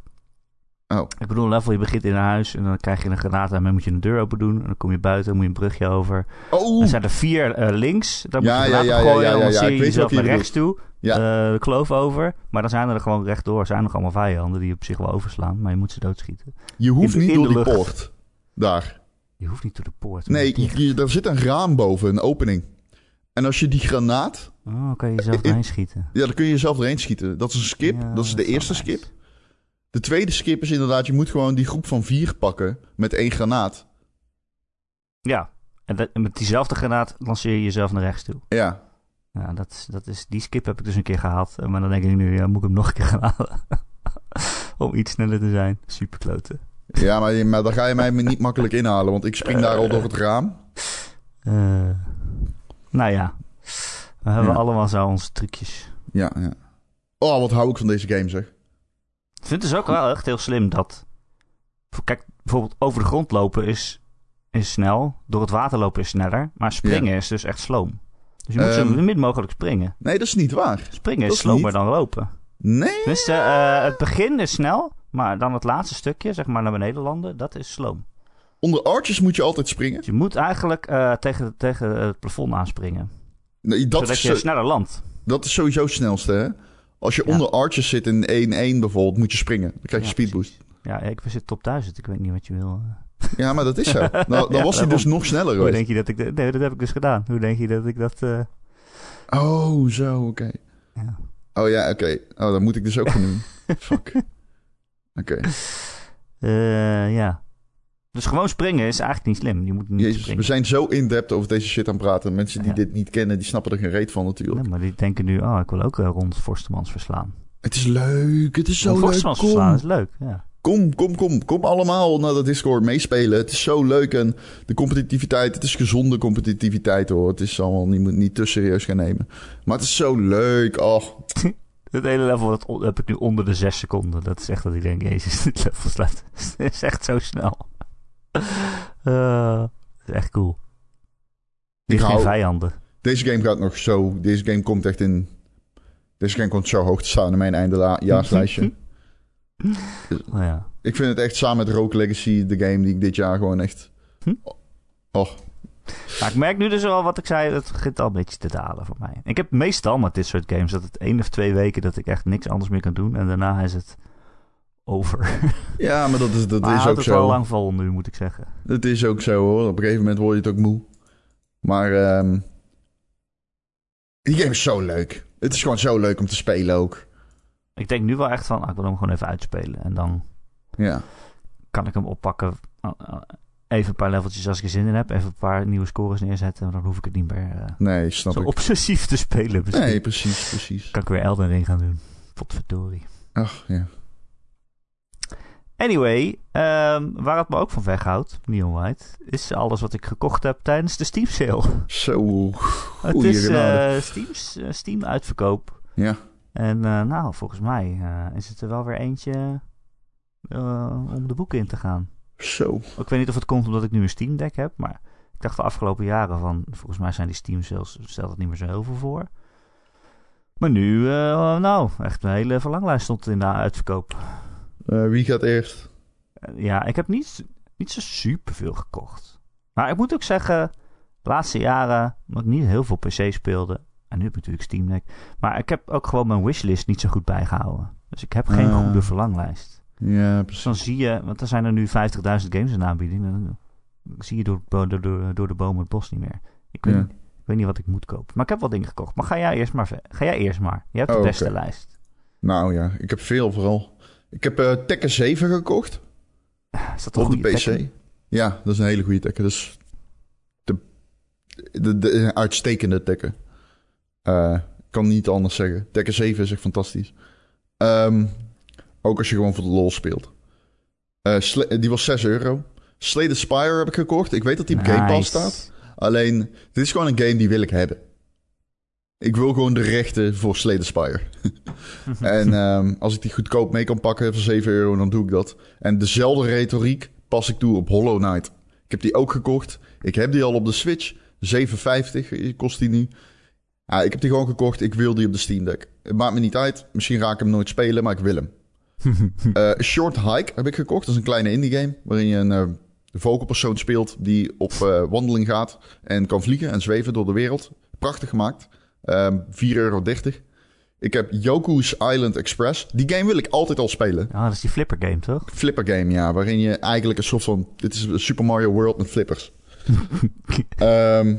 Oh. Ik bedoel, level, je begint in een huis en dan krijg je een granaat en dan moet je een deur open doen. En dan kom je buiten, dan moet je een brugje over. Oh! Er zijn er vier eh, links, daar Ja, moet je ja, ja, gooien. ja, dan ik je jezelf naar rechts toe, Ja. eh, de kloof over. Maar dan zijn er gewoon rechtdoor, zijn er nog allemaal vijanden die op zich wel overslaan. Maar je moet ze doodschieten. je hoeft in- niet in door de die poort. Daar. Je hoeft niet door de poort. Nee, je, je- er zit een raam boven, een opening. En als je die granaat... Oh, kan je jezelf [LAUGHS] erin schieten. Ja, dan kun je jezelf erheen schieten. Dat is een skip. Dat is de eerste skip. De tweede skip is inderdaad, je moet gewoon die groep van vier pakken met één granaat. Ja, en, dat- met diezelfde granaat lanceer je jezelf naar rechts toe. Ja. Ja, dat, is- dat is, die skip heb ik dus een keer gehaald. Maar dan denk ik nu, ja, moet ik hem nog een keer gaan halen. [LAUGHS] Om iets sneller te zijn. Super kloten. Ja, maar, dan ga je mij niet makkelijk inhalen, want ik spring daar al door het raam. Eh, nou ja, we hebben Ja. allemaal zo onze trucjes. Ja, ja. Oh, wat hou ik van deze game, zeg. Ik vind het dus ook wel echt heel slim dat... Kijk, bijvoorbeeld over de grond lopen is, is snel. Door het water lopen is sneller. Maar springen is dus echt sloom. Dus je moet Ehm. zo min mogelijk springen. Nee, dat is niet waar. Springen is is slomer niet. dan lopen. Nee? Eh, het begin is snel. Maar dan het laatste stukje, zeg maar naar beneden landen, dat is sloom. Onder arches moet je altijd springen. Dus je moet eigenlijk eh, tegen, tegen het plafond aanspringen. Nee, dat, zodat is, je sneller landt. dat is sowieso het snelste, hè? Als je Ja. onder arches zit in 1-1 bijvoorbeeld, moet je springen. Dan krijg je Ja, speedboost. Ja, ik zit top 1000. Ik weet niet wat je wil. eh. Ja, maar dat is zo. [LAUGHS] Nou, dan Ja, was hij dus nog sneller Hoe geweest. denk je dat ik... dat- Nee, dat heb ik dus gedaan. Hoe denk je dat ik dat... eh, Oh, zo, oké. ja. Oh ja, oké. Oh, dat moet ik dus ook gaan doen. [LAUGHS] Fuck. Oké. Eh, ja. Dus gewoon springen is eigenlijk niet slim. Je moet niet Jezus, we springen. zijn zo in-depth over deze shit aan het praten. Mensen die Ja. dit niet kennen, die snappen er geen reet van natuurlijk. Maar die denken nu... Oh, ik wil ook eh, rond Forstemans verslaan. Het is leuk, het is zo Rond leuk. Forstemans verslaan Kom, is leuk, ja. kom, kom, kom. Kom allemaal naar de Discord meespelen. Het is zo leuk en de competitiviteit, het is gezonde competitiviteit hoor. Het is allemaal, niet, niet te serieus gaan nemen. Maar het is zo leuk. Oh, [LAUGHS] Het hele level dat heb ik nu onder de 6 seconden. Dat is echt dat ik denk... Jezus, [LAUGHS] dit level slaat... Het [LAUGHS] is echt zo snel. [LAUGHS] Is echt cool. Die geen vijanden. deze game gaat nog zo... Deze game komt echt in... Deze game komt zo hoog te staan in mijn eindejaarslijstje. [LAUGHS] Oh, ja. Ik vind het echt samen met Rogue Legacy de game die ik dit jaar gewoon echt... Hm? Oh, Maar ik merk nu dus al wat ik zei, het begint al een beetje te dalen voor mij. Ik heb meestal met dit soort games dat het één of twee weken dat ik echt niks anders meer kan doen. En daarna is het over. ja, maar dat is, dat maar is ook het zo. wel lang vol nu, moet ik zeggen. Dat is ook zo hoor. Op een gegeven moment word je het ook moe. Maar ehm die game is zo leuk. Het is gewoon zo leuk om te spelen ook. Ik denk nu wel echt van, ah, ik wil hem gewoon even uitspelen. En dan Ja. kan ik hem oppakken. Ah, ah, even een paar leveltjes als ik er zin in heb. Even een paar nieuwe scores neerzetten. Dan hoef ik het niet meer uh, nee, snap zo ik. obsessief te spelen. Misschien. Nee, precies, precies. Kan ik weer Elden Ring gaan doen. Potverdorie. Ach, ja. Anyway, um, waar het me ook van weghoudt, Neon White, is alles wat ik gekocht heb tijdens de Steam sale. Zo, [LAUGHS] Het is uh, Steam's, uh, Steam uitverkoop. Ja. En uh, nou, volgens mij is het er wel weer eentje om de boeken in te gaan. Zo. Ik weet niet of het komt omdat ik nu een Steam Deck heb, maar ik dacht de afgelopen jaren van, volgens mij zijn die Steam sales, stelt het niet meer zo heel veel voor. Maar nu, nou, echt een hele verlanglijst stond in de uitverkoop. Uh, wie gaat eerst? ja, ik heb niet, niet zo super veel gekocht. Maar ik moet ook zeggen, de laatste jaren, omdat ik niet heel veel PC speelde. En nu heb ik natuurlijk Steam Deck. Maar ik heb ook gewoon mijn wishlist niet zo goed bijgehouden. Dus ik heb geen Ah. goede verlanglijst. Ja, Dus precies. dan zie je, want er zijn er nu 50.000 games in aanbieding. Dan zie je door, door, door, door de bomen het bos niet meer. Ik weet, Ja. niet, ik weet niet wat ik moet kopen. Maar ik heb wel dingen gekocht. Maar ga jij eerst maar. Ga jij eerst maar. Je hebt de Oh, beste lijst. Nou ja, ik heb veel vooral. Ik heb eh Tekken 7 gekocht Is dat een op de PC. Tekken? Ja, dat is een hele goede Tekken. Dat is de, de, de, uitstekende Tekken. Ik kan niet anders zeggen. Tekken 7 is echt fantastisch. Ehm, ook als je gewoon voor de lol speelt. Eh, die was 6 euro. Slay the Spire heb ik gekocht. Ik weet dat die op Game Pass Nice. staat. Alleen, dit is gewoon een game die wil ik hebben. Ik wil gewoon de rechten voor Slay the Spire. [LAUGHS] en ehm, als ik die goedkoop mee kan pakken voor 7 euro, dan doe ik dat. En dezelfde retoriek pas ik toe op Hollow Knight. Ik heb die ook gekocht. Ik heb die al op de Switch. 7,50 kost die nu. Ja, ik heb die gewoon gekocht. Ik wil die op de Steam Deck. Het maakt me niet uit. Misschien ga ik hem nooit spelen, maar ik wil hem. [LAUGHS] Eh, Short Hike heb ik gekocht. Dat is een kleine indie game. Waarin je een eh, vogelpersoon speelt die op eh, wandeling gaat. En kan vliegen en zweven door de wereld. Prachtig gemaakt. Ehm 4,30 euro. Ik heb Yoku's Island Express. Die game wil ik altijd al spelen. Ah, dat is die flipper game, toch? Flipper game, ja. Waarin je eigenlijk een soort van... Dit is Super Mario World met flippers. [LAUGHS] Ehm,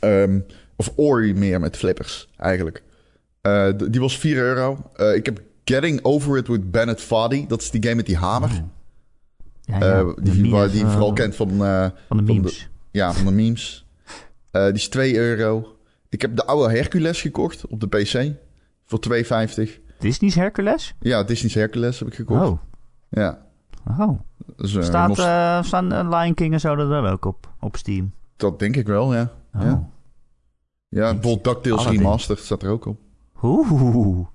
ehm, of Ori meer met flippers, eigenlijk. Eh, die was 4 euro. Eh, ik heb Getting Over It with Bennett Foddy. Dat is die game met die hamer. Oh. Ja, Eh, ja. Die, meme- waar die je vooral kent van, Van de van memes. ja, van de memes. Die is 2 euro. Ik heb de oude Hercules gekocht op de PC. Voor 2,50. Disney's Hercules? Ja, Disney's Hercules heb ik gekocht. Oh. Ja. Oh. Dus, eh, Staat, eh, staan eh, Lion King en zo er dan ook op, op Steam? Dat denk ik wel, ja. Oh. Ja. Ja, bijvoorbeeld DuckTales. Remastered staat er ook op. Oeh.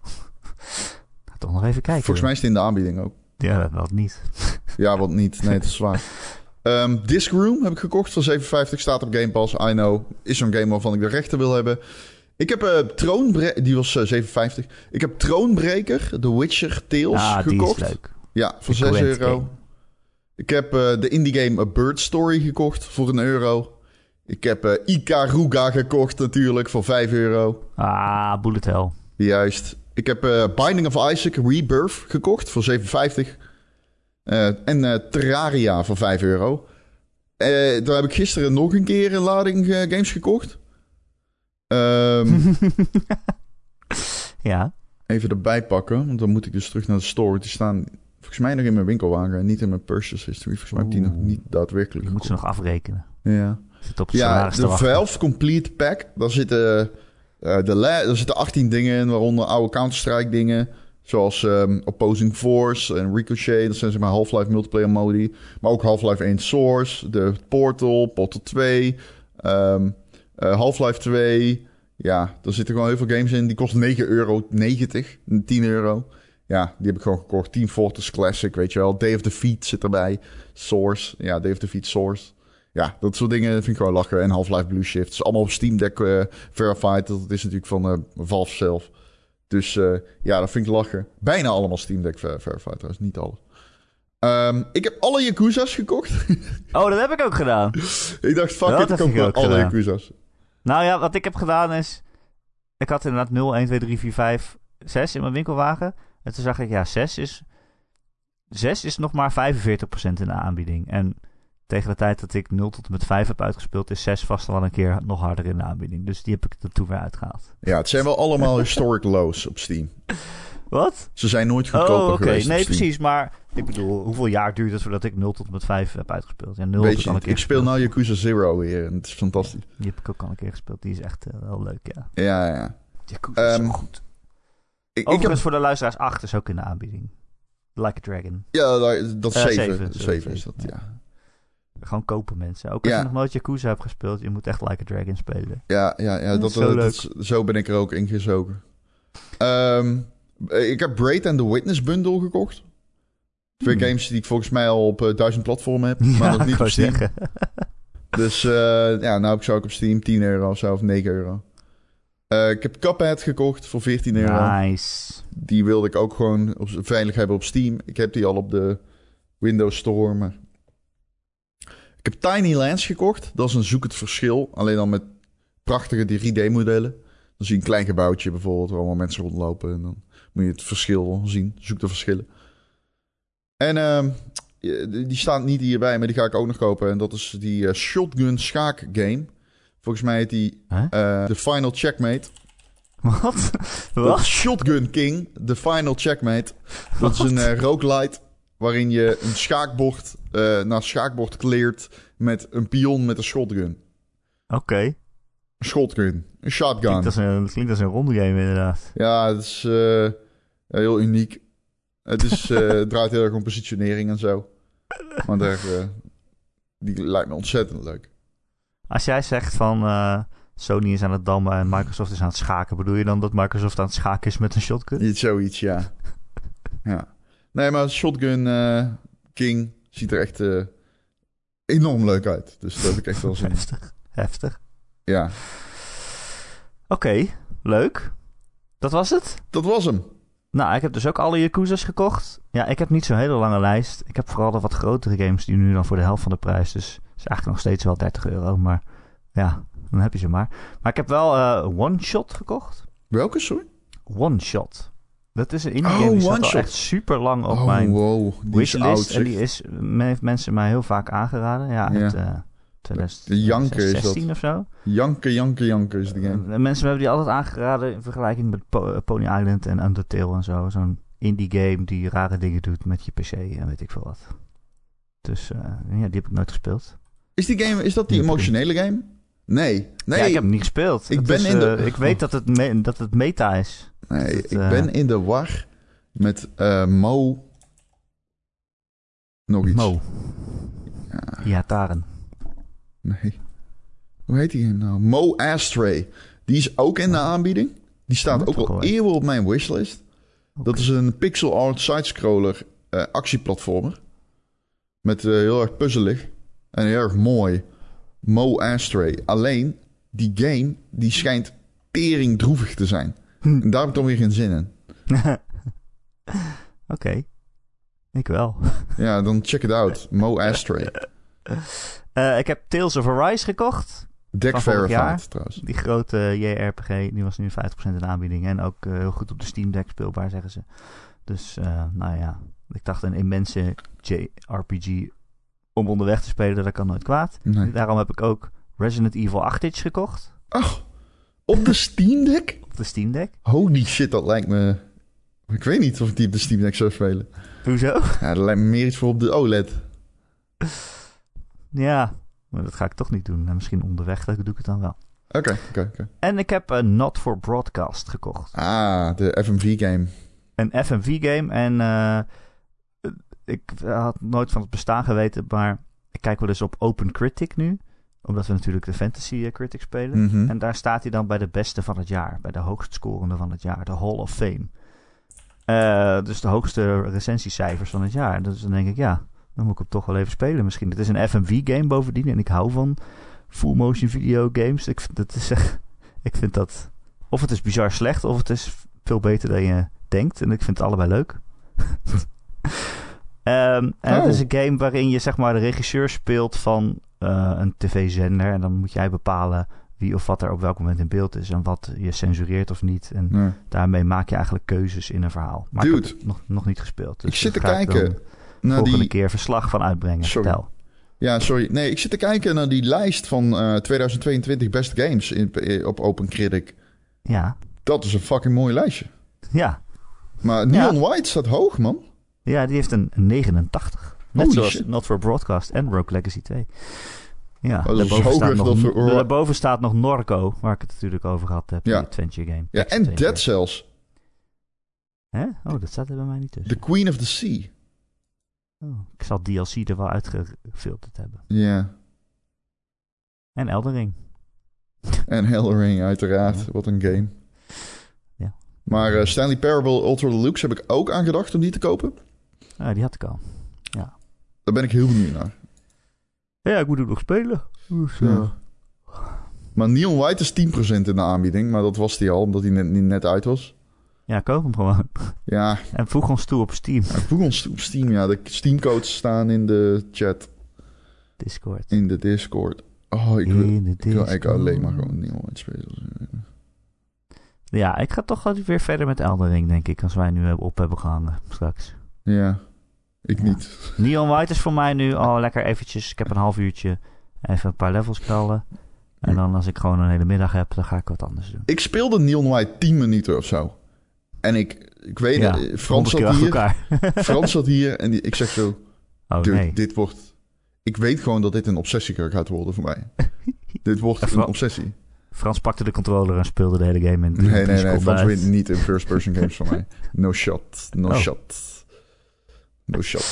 Ga toch nog even kijken. Volgens mij is het in de aanbieding ook. Ja, dat wel niet. Ja, wat niet. Nee, het is zwaar. [LAUGHS] Ehm Disc Room heb ik gekocht voor 7,50. Staat op Game Pass. I know. Is zo'n game waarvan ik de rechten wil hebben. Ik heb eh Troonbreker... Die was eh, 7,50. Ik heb Troonbreker, The Witcher Tales Ja, die gekocht. is leuk. Ja, voor De 6 Gwent euro. game. Ik heb eh, de indie game A Bird Story gekocht voor een euro. Ik heb Ikaruga gekocht natuurlijk voor 5 euro. Ah, Bullet Hell. Juist. Ik heb Binding of Isaac Rebirth gekocht voor 7,50. Eh, en eh, Terraria voor 5 euro. Eh daar heb ik gisteren nog een keer een lading games gekocht. Ehm, [LAUGHS] Ja. even erbij pakken, want dan moet ik dus terug naar de store. Die staan volgens mij nog in mijn winkelwagen en niet in mijn purchase history. Volgens mij heb ik die nog niet daadwerkelijk Je moet ze nog afrekenen. Ja. Zit op het Ja, salaris te de. Valve Complete Pack. Daar zitten, de daar zitten 18 dingen in, waaronder oude Counter-Strike dingen. Zoals ehm, Opposing Force en Ricochet. Dat zijn zeg maar Half-Life multiplayer modi. Maar ook Half-Life 1 Source, de Portal, Portal 2, ehm, eh, Half-Life 2. Ja, er zitten gewoon heel veel games in. Die kosten 9,90 euro, 10 euro. Ja, die heb ik gewoon gekocht. Team Fortress Classic, weet je wel. Day of Defeat zit erbij. Source, ja, Day of Defeat Source. Ja, dat soort dingen vind ik gewoon lachen. En Half-Life Blue Shift. Is allemaal op Steam Deck eh, verified. Dat is natuurlijk van eh, Valve zelf. Dus eh, ja, dat vind ik lachen. Bijna allemaal Steam Deck ver- verified trouwens. Niet alles. Ehm, ik heb alle Yakuza's gekocht. [LAUGHS] Oh, dat heb ik ook gedaan. ik dacht, fuck Dat it, ik heb koop alle gedaan. Yakuza's. Nou ja, wat ik heb gedaan is... Ik had inderdaad 0, 1, 2, 3, 4, 5, 6 in mijn winkelwagen. En toen zag ik, ja, 6 is... 6 is nog maar 45% in de aanbieding. En tegen de tijd dat ik 0 tot en met 5 heb uitgespeeld, is 6 vast wel een keer nog harder in de aanbieding. Dus die heb ik er toen weer uitgehaald. Ja, het zijn wel allemaal historic lows op Steam. [LAUGHS] Wat? Ze zijn nooit goedkoper Oh, geweest op Nee, precies. Maar ik bedoel, hoeveel jaar duurt het voordat ik 0 tot en met 5 heb uitgespeeld? Ja, 0 heb Weet ik je al een niet, keer ik speel nou Yakuza Zero weer en het is fantastisch. Die heb ik ook al een keer gespeeld. Die is echt eh, wel leuk, ja. Ja, ja. Yakuza is Ehm, goed. Ik, ik Overigens heb, voor de luisteraars 8 is ook in de aanbieding. Like a Dragon. ja, dat- dat is Eh, 7. zeven, 7 is dat, ja. ja. Gewoon kopen mensen. Ook als Ja. je nog nooit Yakuza hebt gespeeld, je moet echt Like a Dragon spelen. Ja, ja, ja Dat dat, is zo eh, dat zo ben ik er ook ingezogen. Eh, ik heb Braid and the Witness bundle gekocht. Twee Hmm. games die ik volgens mij al op eh, duizend platformen heb, [LAUGHS] maar Ja, nog niet [LAUGHS] op Steam. zeggen. Dus ja, nou zou ik op Steam 10 euro of zo, of 9 euro. Ik heb Cuphead gekocht voor 14 euro. Nice. Die wilde ik ook gewoon op, veilig hebben op Steam. Ik heb die al op de Windows Store, maar... Ik heb Tiny Lands gekocht. Dat is een zoek het verschil. Alleen dan met prachtige 3D-modellen. Dan zie je een klein gebouwtje bijvoorbeeld, waar allemaal mensen rondlopen. En dan moet je het verschil zien. Zoek de verschillen. En ehm, die staat niet hierbij, maar die ga ik ook nog kopen. En dat is die eh, Shotgun Schaak Game. Volgens mij heet die Huh? eh The Final Checkmate. Wat? Wat? Shotgun King, The Final Checkmate. Dat is een eh roguelite waarin je een schaakbord eh naar schaakbord kleert met een pion met een shotgun. Oké. Een shotgun. Een shotgun. Klinkt als een, dat klinkt als een rondgame inderdaad. Ja, het is eh, heel uniek. Het is, eh, [LAUGHS] het draait heel erg om positionering en zo. Maar daar, die lijkt me ontzettend leuk. Als jij zegt van Sony is aan het dammen en Microsoft is aan het schaken, bedoel je dan dat Microsoft aan het schaken is met een shotgun? Iets zoiets, ja. [LAUGHS] ja. Nee, maar Shotgun eh, King ziet er echt eh, enorm leuk uit. Dus dat heb ik echt wel zin in. Heftig. Heftig. Ja, Oké, leuk. Dat was het? dat was hem. Nou, ik heb dus ook alle Yakuza's gekocht. Ja, ik heb niet zo'n hele lange lijst. Ik heb vooral de wat grotere games die nu dan voor de helft van de prijs. Dus het is eigenlijk nog steeds wel 30 euro. Maar ja, dan heb je ze maar. Maar ik heb wel eh One Shot gekocht. Welke, sorry? One Shot. Dat is een indie Oh, game die staat One al Shot. echt super lang op oh, mijn wow. Die is wishlist. en die is, heeft mensen mij heel vaak aangeraden. Ja, Ja. uit eh 2016 De janker is of zo. Janken, janken, janken is de game. En mensen hebben die altijd aangeraden in vergelijking met Po- eh, Pony Island en Undertale en zo. Zo'n indie game die rare dingen doet met je PC en weet ik veel wat. Dus eh, ja, die heb ik nooit gespeeld. Is die game, is dat die emotionele game? Nee. Nee, Ja, ik heb hem niet gespeeld. Ik Het ben is, in de- eh, ik weet dat het, me- dat het meta is. nee ik eh, ben in de war met eh, Mo... Nog iets. Mo. Ja, Ja, Taren. nee. Hoe heet die nou? Mo Astray. Die is ook in de aanbieding. Die staat ook al eeuwen op mijn wishlist. Dat is een pixel art sidescroller actieplatformer. Met heel erg puzzelig. En heel erg mooi. Mo Astray. Alleen, die game, die schijnt tering droevig te zijn. Hm. En daar heb ik dan weer geen zin in. [LAUGHS] Oké. Ik wel. [LAUGHS] Ja, dan check it out. Mo Astray. [LAUGHS] Eh, ik heb Tales of Arise gekocht. Deck verified trouwens. Die grote JRPG, die was nu 50% in de aanbieding. En ook eh, heel goed op de Steam Deck speelbaar, zeggen ze. Dus, eh, nou ja. Ik dacht een immense JRPG om onderweg te spelen, dat kan nooit kwaad. Nee. Daarom heb ik ook Resident Evil 8 gekocht Ach, op de Steam Deck? op de Steam Deck. Holy shit, dat lijkt me... Ik weet niet of ik die op de Steam Deck zou spelen. Hoezo? [LAUGHS] Ja, dat lijkt me meer iets voor op de OLED. Ja, maar dat ga ik toch niet doen. En misschien onderweg, dat doe ik het dan wel. Oké, oké, oké. En ik heb een Not for Broadcast gekocht. Ah, de FMV-game. Een FMV-game. En eh, ik had nooit van het bestaan geweten, maar ik kijk wel eens op Open Critic nu. Omdat we natuurlijk de Fantasy eh, Critic spelen. Mhm. En daar staat hij dan bij de beste van het jaar. Bij de hoogst scorende van het jaar. De Hall of Fame. Eh, dus de hoogste recensiecijfers van het jaar. Dus dan denk ik, ja, dan moet ik hem toch wel even spelen misschien. Het is een FMV-game bovendien. En ik hou van full motion video games. Ik dat is, echt- ik vind dat... Of het is bizar slecht, of het is veel beter dan je denkt. En ik vind het allebei leuk. [LAUGHS] Ehm, en het Oh. is een game waarin je zeg maar de regisseur speelt van eh, een tv-zender. En dan moet jij bepalen wie of wat er op welk moment in beeld is. En wat je censureert of niet. En daarmee maak je eigenlijk keuzes in een verhaal. Maar ik Dude. heb nog, nog niet gespeeld. Dus Ik zit te kijken naar volgende die... keer verslag van uitbrengen. Sorry. Vertel. Ja, sorry. Nee, ik zit te kijken naar die lijst van eh, 2022 best games in, eh, op OpenCritic. Ja, Dat is een fucking mooi lijstje. ja. Maar Neon White staat hoog, man. Ja, die heeft een 89. Net Holy zoals shit. Not for Broadcast en Rogue Legacy 2. Ja, Oh, daarboven, staat nog, daarboven staat nog Norco, waar ik het natuurlijk over gehad heb. Ja. Die adventure game. Ja, en. Dead Cells. Hè? Oh, dat staat er bij mij niet tussen. The Queen of the Sea. Oh, ik zal DLC er wel uitgefilterd hebben. Ja. En Eldering. En Hellring, uiteraard. Ja. Wat een game. Ja. Maar eh, Stanley Parable Ultra Deluxe heb ik ook aangedacht om die te kopen. Ah, die had ik al. Daar ben ik heel benieuwd naar. Ja, ik moet hem nog spelen. Dus, Ja. eh, Maar Neon White is 10% in de aanbieding. Maar dat was die al, omdat hij net, net uit was. ja, koop hem gewoon. Ja, En voeg ons toe op Steam. voeg ons op Steam. Ja, de Steamcodes staan in de chat. Discord. In de Discord. Oh, ik wil, ik wil eigenlijk alleen maar gewoon Neon White spelen. Ja, ik ga toch weer verder met Eldering, denk ik. Als wij nu op hebben gehangen straks. Ja, ik Ja. niet. Neon White is voor mij nu al lekker eventjes. Ik heb een half uurtje even een paar levels knallen. En dan als ik gewoon een hele middag heb, dan ga ik wat anders doen. Ik speelde Neon White 10 minuten of zo. En ik, ik weet Ja, het, Frans zat hier. elkaar. [LAUGHS] Frans zat hier en die, ik zeg zo... Oh Dude, nee. dit wordt... Ik weet gewoon dat dit een obsessie gaat worden voor mij. [LAUGHS] dit wordt een obsessie. Frans pakte de controller en speelde de hele game in Nee, nee, nee. Frans wint niet in first-person [LAUGHS] games van mij. No shot. No Oh. shot. No shot.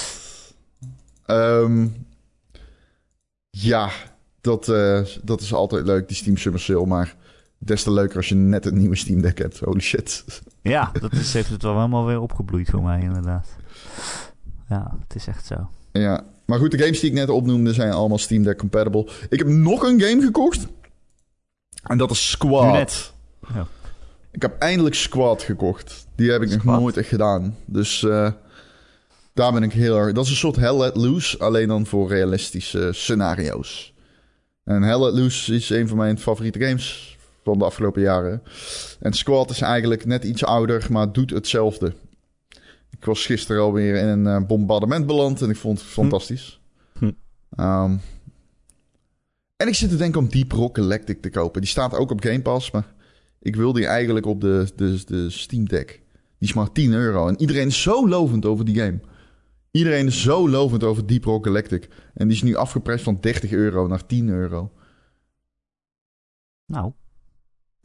Ehm, ja, dat, eh, dat is altijd leuk, die Steam Summer Sale. Maar des te leuker als je net een nieuwe Steam Deck hebt. Holy shit. Ja, dat is, heeft het wel helemaal weer opgebloeid voor mij, inderdaad. Ja, het is echt zo. Ja, maar goed, de games die ik net opnoemde zijn allemaal Steam Deck compatible. Ik heb nog een game gekocht. En dat is Squad. Ja. Ik heb eindelijk Squad gekocht. Die heb ik nog nooit echt gedaan. Dus eh, daar ben ik heel erg... Dat is een soort Hell Let Loose, alleen dan voor realistische scenario's. En Hell Let Loose is een van mijn favoriete games van de afgelopen jaren. En Squad is eigenlijk net iets ouder, maar doet hetzelfde. Ik was gisteren alweer in een eh, bombardement beland en ik vond het fantastisch. Hm. Ehm, en ik zit te denken om Deep Rock Galactic te kopen. Die staat ook op Game Pass, maar ik wil die eigenlijk op de, de, de Steam Deck. Die is maar 10 euro. En iedereen is zo lovend over die game. Iedereen is zo lovend over Deep Rock Galactic. En die is nu afgeprijsd van 30 euro naar 10 euro. Nou,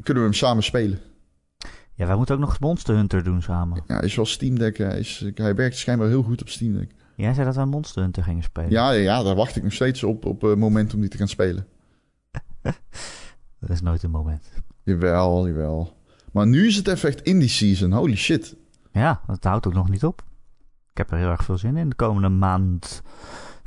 Kunnen we hem samen spelen? ja, wij moeten ook nog Monster Hunter doen samen. Ja, is wel Steam Deck. Hij, is, hij werkt schijnbaar heel goed op Steam Deck. Jij zei dat wij Monster Hunter gingen spelen. Ja, ja, ja, daar wacht ik nog steeds op, op het moment om die te gaan spelen. Dat [LAUGHS] is nooit een moment. Jawel, jawel. Maar nu is het even echt indie season. Holy shit. Ja, dat houdt ook nog niet op. Ik heb er heel erg veel zin in. De komende maand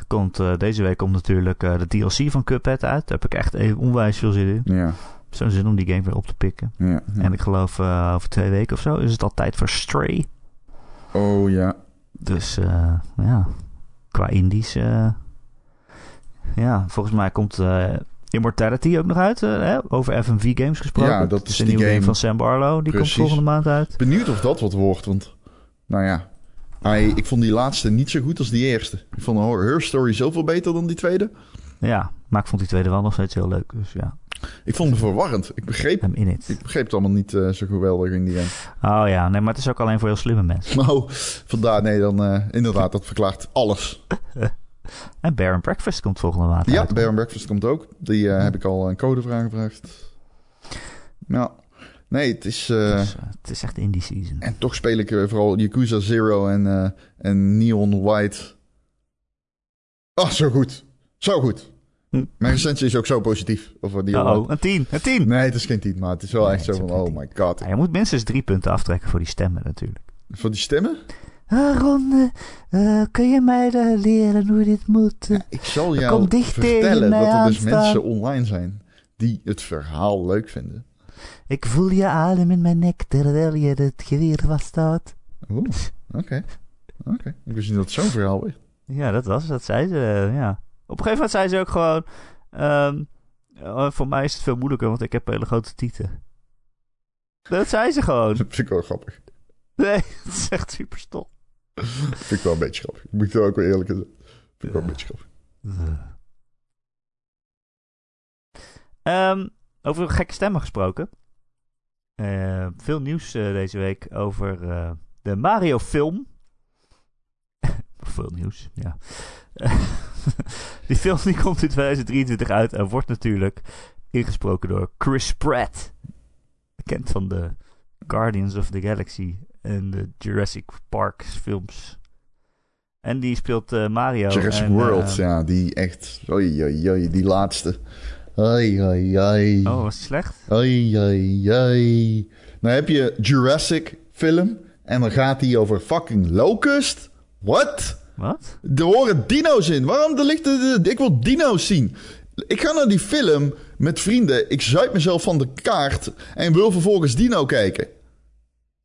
komt eh, deze week komt natuurlijk eh, de DLC van Cuphead uit. Daar heb ik echt even onwijs veel zin in. Ja, zo'n zin om die game weer op te pikken. ja. ja. En ik geloof eh, over twee weken of zo is het al tijd voor Stray. Oh ja. Dus ja, qua indies. ja, volgens mij komt Immortality ook nog uit. hè? Over FMV Games gesproken. Ja, dat is die nieuwe game game. van Sam Barlow. Die Precies. komt volgende maand uit. Benieuwd of dat wat wordt, want... Nou ja. Hij, ik vond die laatste niet zo goed als die eerste. Ik vond Her Story zoveel beter dan die tweede. Ja, maar ik vond die tweede wel nog steeds heel leuk. Dus ja, Ik vond hem verwarrend. Ik begreep, I'm in it. ik begreep het allemaal niet eh, zo geweldig in die game. Oh ja, nee, maar het is ook alleen voor heel slimme mensen. Nou, vandaar, nee, dan eh, inderdaad, dat verklaart alles. [LAUGHS] En Bear and Breakfast komt volgende maand Ja, uit. Bear and Breakfast komt ook. Die eh, heb ik al een code voor aangevraagd. Nee, het is... Dus, eh, het is echt indie season. En toch speel ik eh, vooral Yakuza Zero en, en Neon White. Oh, zo goed. Zo goed. Hm. Mijn recensie is ook zo positief over Oh, een 10, een 10. Nee, het is geen 10, maar het is wel Nee, echt zo van, oh my god. Ja, je moet minstens drie punten aftrekken voor die stemmen natuurlijk. Voor die stemmen? Ah, Ron, kun je mij eh, leren hoe dit moet? eh? Ik zal jou vertellen dat er dus aanstaan. mensen online zijn die het verhaal leuk vinden. Ik voel je adem in mijn nek terwijl je het geweer vasthoudt. Oeh, oké. Oké. Ik wist niet dat het zo'n verhaal was. Ja, dat was dat zei ze, eh, ja. Op een gegeven moment zei ze ook gewoon... ehm, eh, voor mij is het veel moeilijker, want ik heb hele grote tieten. Dat zei ze gewoon. [LAUGHS] Dat vind ik wel grappig. Nee, [LAUGHS] dat is echt super stom. Vind ik wel een beetje grappig. Ik moet er ook wel eerlijk zijn. Vind ik wel een beetje grappig. Ehm, over gekke stemmen gesproken. Eh, veel nieuws eh, deze week over eh, de Mario film. [LAUGHS] veel nieuws, ja. [LAUGHS] die film die komt in 2023 uit en wordt natuurlijk ingesproken door Chris Pratt. Bekend van de Guardians of the Galaxy en de Jurassic Park films. En die speelt Mario. Jurassic en, World, ja, die echt. Oei, oei, oei, die laatste. Oei, oei, oei. Oh, was die slecht? Oei, oei, oei. Nou heb je Jurassic film en dan gaat die over fucking Locust. What? Wat? Er horen dino's in. Waarom? Er ligt de, de- ik wil dino's zien. Ik ga naar die film met vrienden. Ik zuip mezelf van de kaart en wil vervolgens dino kijken.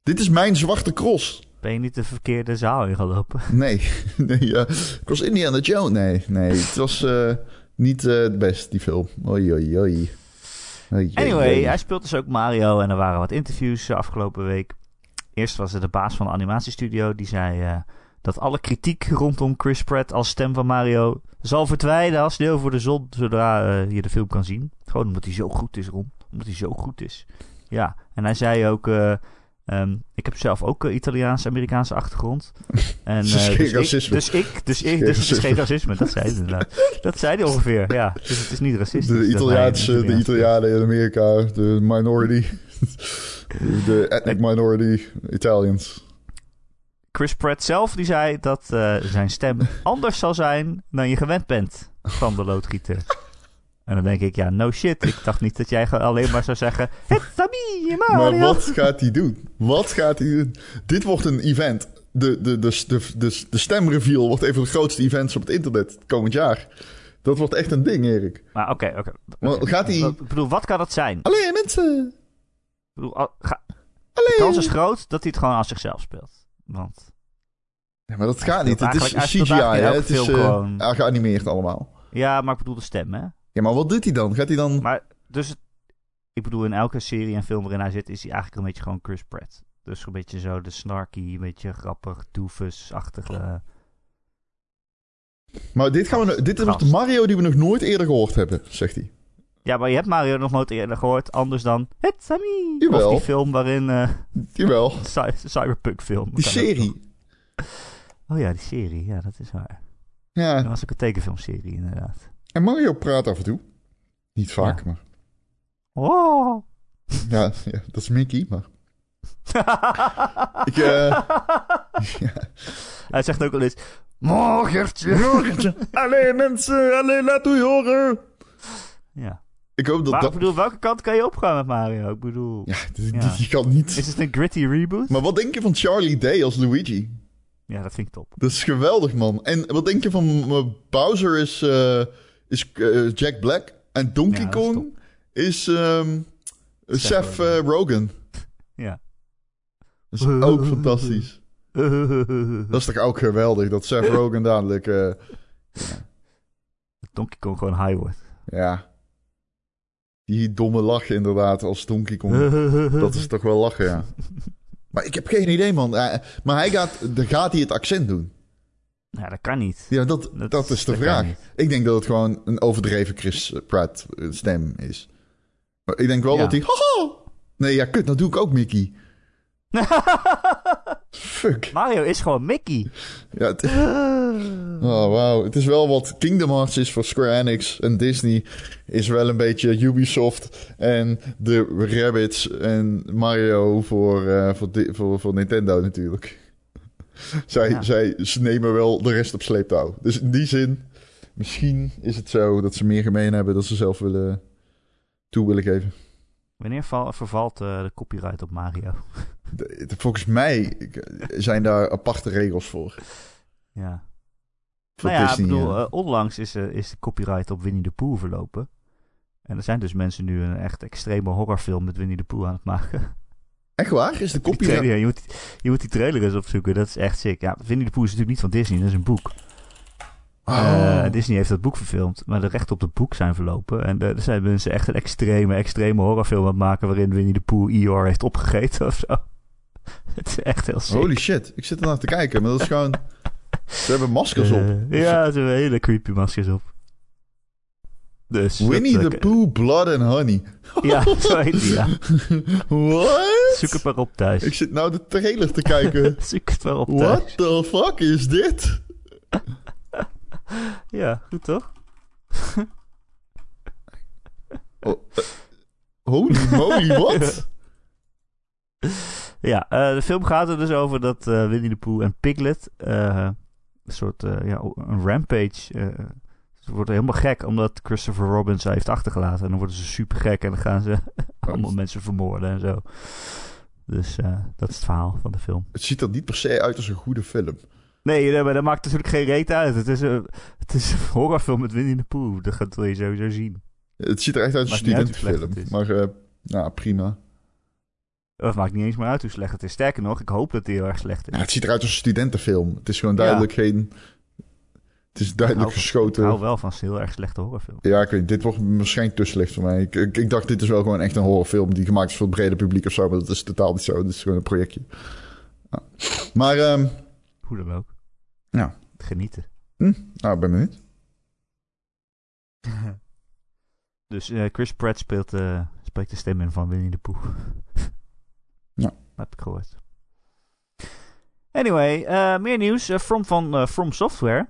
Dit is mijn zwarte cross. Ben je niet de verkeerde zaal ingelopen? Nee, [LAUGHS] nee ja. ik was Indiana Jones. Nee, nee, het was eh, niet eh, het best, die film. Oei, oei, oei. Oei, Anyway, oei. hij speelt dus ook Mario en er waren wat interviews eh, afgelopen week. Eerst was er de baas van de animatiestudio die zei eh, dat alle kritiek rondom Chris Pratt als stem van Mario zal verdwijnen als sneeuw voor de zon zodra je de film kan zien. Gewoon omdat hij zo goed is, Ron. Omdat hij zo goed is. Ja, en hij zei ook... eh, ehm, ik heb zelf ook eh, Italiaans-Amerikaanse achtergrond. [LAUGHS] En, Dus geen dus, racisme. ik, dus ik, dus ik, dus het is geen racisme. Dat zei hij inderdaad. [LAUGHS] Dat zei hij ongeveer, ja. Dus het is niet racistisch. De hij Italiaanse, de Italianen in Amerika, de minority. [LAUGHS] de ethnic minority Italians. Chris Pratt zelf die zei dat eh, zijn stem anders zal zijn dan je gewend bent van de loodgieter. En dan denk ik, ja, no shit. Ik dacht niet dat jij alleen maar zou zeggen... [LAUGHS] Me, Mario. Maar wat gaat hij doen? Wat gaat hij doen? Dit wordt een event. De, de, de, de, de, de stemreveal wordt een van de grootste events op het internet komend jaar. Dat wordt echt een ding, Erik. Maar oké, oké. Oké. gaat hij- Ik bedoel, wat kan dat zijn? Ik Alleen mensen. bedoel, al- ga- de kans is groot dat hij het gewoon als zichzelf speelt. Want, Ja, maar dat gaat niet. Het is CGI, hè? Het is ja, geanimeerd allemaal. ja, maar ik bedoel de stem, hè? Ja, maar wat doet hij dan? Gaat hij dan... Maar, dus, het- ik bedoel, in elke serie en film waarin hij zit, is hij eigenlijk een beetje gewoon Chris Pratt. Dus een beetje zo de snarky, een beetje grappig, doofus-achtige... Maar dit, gaan we, dit wordt de. Mario die we nog nooit eerder gehoord hebben, zegt hij. Ja, maar je hebt Mario nog nooit eerder gehoord, anders dan It's a me. Jawel. Of die film waarin... eh Jawel. [LAUGHS] cy- cyberpunk film. Die serie. Oh ja, die serie. Ja, dat is waar. Ja. Dat was ook een tekenfilmserie, inderdaad. En Mario praat af en toe. Niet vaak, Ja. maar... Oh. Ja, [LAUGHS] ja, dat is Mickey, maar... [LAUGHS] Ik, eh, [LAUGHS] Hij zegt ook wel eens... Morgertje. Alleen mensen, alleen laat u horen. Ja. Ik hoop dat Maar dat... ik bedoel, welke kant kan je opgaan met Mario? Ik bedoel... Ja, Ja. je kan niet... Is het een gritty reboot? Maar wat denk je van Charlie Day als Luigi? Ja, dat vind ik top. Dat is geweldig, man. En wat denk je van eh, Bowser is, eh, is eh, Jack Black. En Donkey Ja, Kong is ehm, Seth Seth eh, Rogen. Ja. Dat is ook [LAUGHS] fantastisch. Dat is toch ook geweldig, dat Seth Rogen dadelijk... eh, Donkey Kong gewoon high wordt. ja... Die domme lach inderdaad als Donkey Kong. Dat is toch wel lachen, ja. [LAUGHS] Maar ik heb geen idee, man. Maar hij gaat, dan gaat hij het accent doen. Ja, dat kan niet. Ja, dat, Dat- dat is de dat vraag. Ik denk dat het gewoon een overdreven Chris Pratt eh, stem is. Maar ik denk wel Ja. dat hij... Haha! Nee, ja, kut, nou doe ik ook Mickey. [LAUGHS] Fuck. Mario is gewoon Mickey. Ja, het, oh, wauw. Het is wel wat Kingdom Hearts is voor Square Enix. En Disney is wel een beetje Ubisoft. En de Rabbits en Mario voor, voor, Di- voor, voor Nintendo natuurlijk. [LAUGHS] zij, Ja. zij ze nemen wel de rest op sleeptouw. Dus in die zin, misschien is het zo dat ze meer gemeen hebben dat ze zelf willen toe willen geven. Wanneer val- vervalt eh, de copyright op Mario? [LAUGHS] De- de- volgens mij zijn daar aparte regels voor. Ja. voor nou ja, Disney, ik bedoel, ja. eh, onlangs is, eh, is de copyright op Winnie the Pooh verlopen. En er zijn dus mensen nu een echt extreme horrorfilm met Winnie the Pooh aan het maken. [LAUGHS] Echt waar? Is de trailer, je, moet, je moet die trailer eens opzoeken, dat is echt sick. Ja, Winnie the Pooh is natuurlijk niet van Disney, dat is een boek. Oh. Eh, Disney heeft dat boek verfilmd, maar de rechten op het boek zijn verlopen. En er zijn mensen echt een extreme, extreme horrorfilm aan het maken waarin Winnie the Pooh Eeyore heeft opgegeten of zo. [LAUGHS] Het is echt heel sick. Holy shit, ik zit ernaar te kijken, maar dat is gewoon... Ze hebben maskers op. Eh, ja, ze hebben hele creepy maskers op. Dus Winnie the Pooh, Blood and Honey. [LAUGHS] Ja, zo heet die, ja. [LAUGHS] What? Zoek het maar op thuis. Ik zit nou de trailer te kijken. [LAUGHS] Zoek het maar op thuis. What the fuck is dit? Ja, goed toch? Oh, eh, holy moly, what? Ja, eh, de film gaat er dus over dat eh, Winnie the Pooh en Piglet een soort ja, een rampage. Worden helemaal gek omdat Christopher Robin ze heeft achtergelaten. En dan worden ze super gek en dan gaan ze [LAUGHS] allemaal mensen vermoorden en zo. Dus eh, dat is het verhaal van de film. Het ziet er niet per se uit als een goede film. Nee, nee, maar dat maakt natuurlijk geen reet uit. Het is een, het is een [LAUGHS] horrorfilm met Winnie the Pooh. Dat gaat je sowieso zien. Het ziet er echt uit als een studentenfilm. Maar, eh nou, prima. Het maakt niet eens meer uit hoe slecht het is. Sterker nog, ik hoop dat het heel erg slecht is. Ja, het ziet eruit als een studentenfilm. Het is gewoon duidelijk geen... Het is duidelijk hou- geschoten. Ik hou wel van heel erg slechte horrorfilms. Ja, ik weet. Dit wordt waarschijnlijk te slecht voor mij. Ik, ik, ik dacht, dit is wel gewoon echt een horrorfilm die gemaakt is voor het brede publiek of zo. Maar dat is totaal niet zo. Dit is gewoon een projectje. Ja. Maar, ehm Hoe dan ook. Ja. Genieten. nou, ik ben benieuwd. [LAUGHS] Dus eh, Chris Pratt speelt, eh, spreekt de stem in van Winnie the Pooh. [LAUGHS] Ja. Dat heb ik gehoord. Anyway, eh, meer nieuws. From van From Software,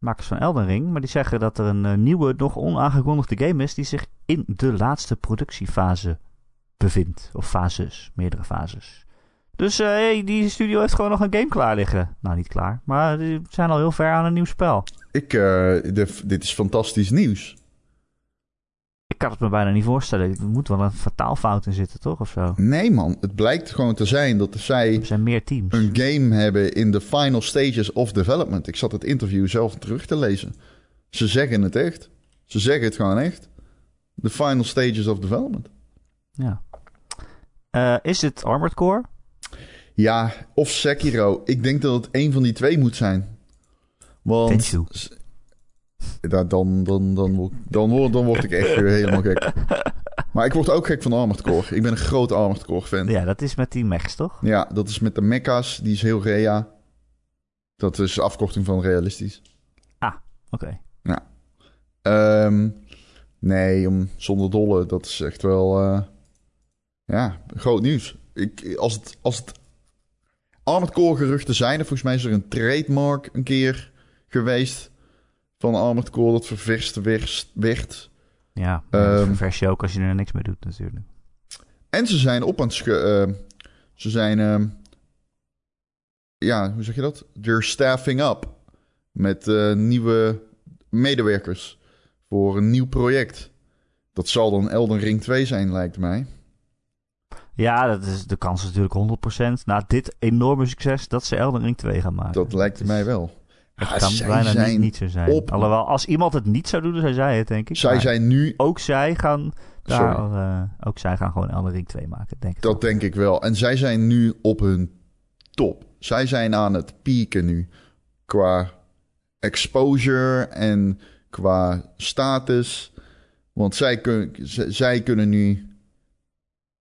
makers van Elden Ring. Maar die zeggen dat er een eh, nieuwe, nog onaangekondigde game is... die zich in de laatste productiefase bevindt. Of fases, meerdere fases. Dus hey, die studio heeft gewoon nog een game klaar liggen. Nou, niet klaar, maar die zijn al heel ver aan een nieuw spel. Ik, eh, dit is fantastisch nieuws. Ik kan het me bijna niet voorstellen. Er moet wel een fataalfout in zitten, toch? Of zo. Nee, man. Het blijkt gewoon te zijn dat zij Er zijn meer teams. een game hebben in de final stages of development. Ik zat het interview zelf terug te lezen. Ze zeggen het echt. Ze zeggen het gewoon echt. The final stages of development. Ja. Eh, is het Armored Core? Ja, of Sekiro. Ik denk dat het een van die twee moet zijn. Want. Da- dan, dan, dan, word- dan, word, dan word ik echt weer helemaal gek. [LAUGHS] Maar ik word ook gek van Armored Core. Ik ben een groot Armored Core fan. Ja, Ja, dat is met die mechs, toch? dat is met de mecha's. Die is heel rea. Dat is afkorting van realistisch. Oké. Ehm, nee, om, zonder dolle. Dat is echt wel... eh, ja, groot nieuws. Ik, als, het, als het Armored Core geruchten zijn... en volgens mij is er een trademark een keer geweest... van Armored Core dat ververst werd-. Ja, ververs je ook als je er niks mee doet, natuurlijk. En ze zijn op aan het... ehm, ze zijn... ehm, ja, hoe zeg je dat? They're staffing up. Met eh, nieuwe medewerkers. Voor een nieuw project. Dat zal dan Elden Ring 2 zijn, lijkt mij. Ja, dat is, de kans is natuurlijk 100% na dit enorme succes dat ze Elden Ring 2 gaan maken. Dat lijkt mij wel. Het Ah, kan bijna zijn niet, niet zo zijn. op- Alhoewel, als iemand het niet zou doen, dan zou zij het, denk ik. Zij Maar zijn nu... Ook zij gaan daar, eh, ook zij gaan gewoon Elden Ring 2 maken, denk ik. Dat denk ik wel. En zij zijn nu op hun top. Zij zijn aan het pieken nu. Qua exposure en qua status. Want zij, kun, zij kunnen nu...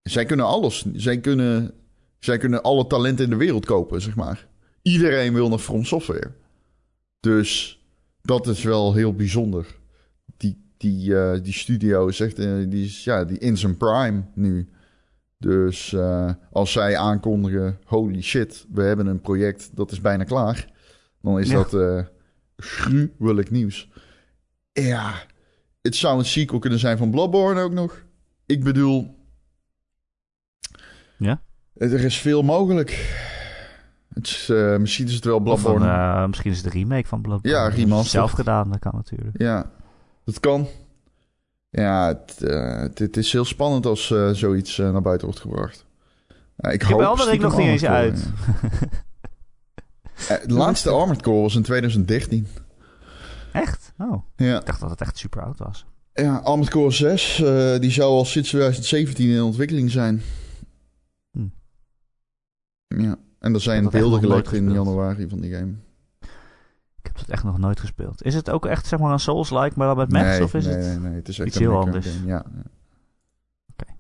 Zij kunnen alles. Zij kunnen, zij kunnen alle talenten in de wereld kopen, zeg maar. Iedereen wil naar From Software. Dus dat is wel heel bijzonder. Die, die, eh, die studio is echt... eh, die, is, ja, die in zijn prime nu. Dus eh, als zij aankondigen: holy shit, we hebben een project dat is bijna klaar. Dan is Ja. dat eh gruwelijk nieuws. Ja, het zou een sequel kunnen zijn van Bloodborne ook nog. Ik bedoel. Ja? Er is veel mogelijk. Het is, eh, misschien is het wel een, Bloodborne. eh, misschien is het een remake van Bloodborne. Ja, remastered. Zelf gedaan, dat kan natuurlijk. Ja, dat kan. Ja, het, eh, het, het is heel spannend als eh, zoiets eh, naar buiten wordt gebracht. Ik heb hoop Ring stiekem nog niet eens uit. [LAUGHS] Eh, De laatste Armored Core was in 2013. Echt? Oh, Ja, ik dacht dat het echt super oud was. ja Armored Core 6, eh, die zou al sinds 2017 in ontwikkeling zijn. Hm. Ja, en er zijn dat beelden gelekt in januari van die game. Ik heb het echt nog nooit gespeeld. Is het ook echt zeg maar een Souls-like, maar dan met mechs? nee, of is nee, het... nee, nee, het is echt iets een heel anders? game, Ja. Oké.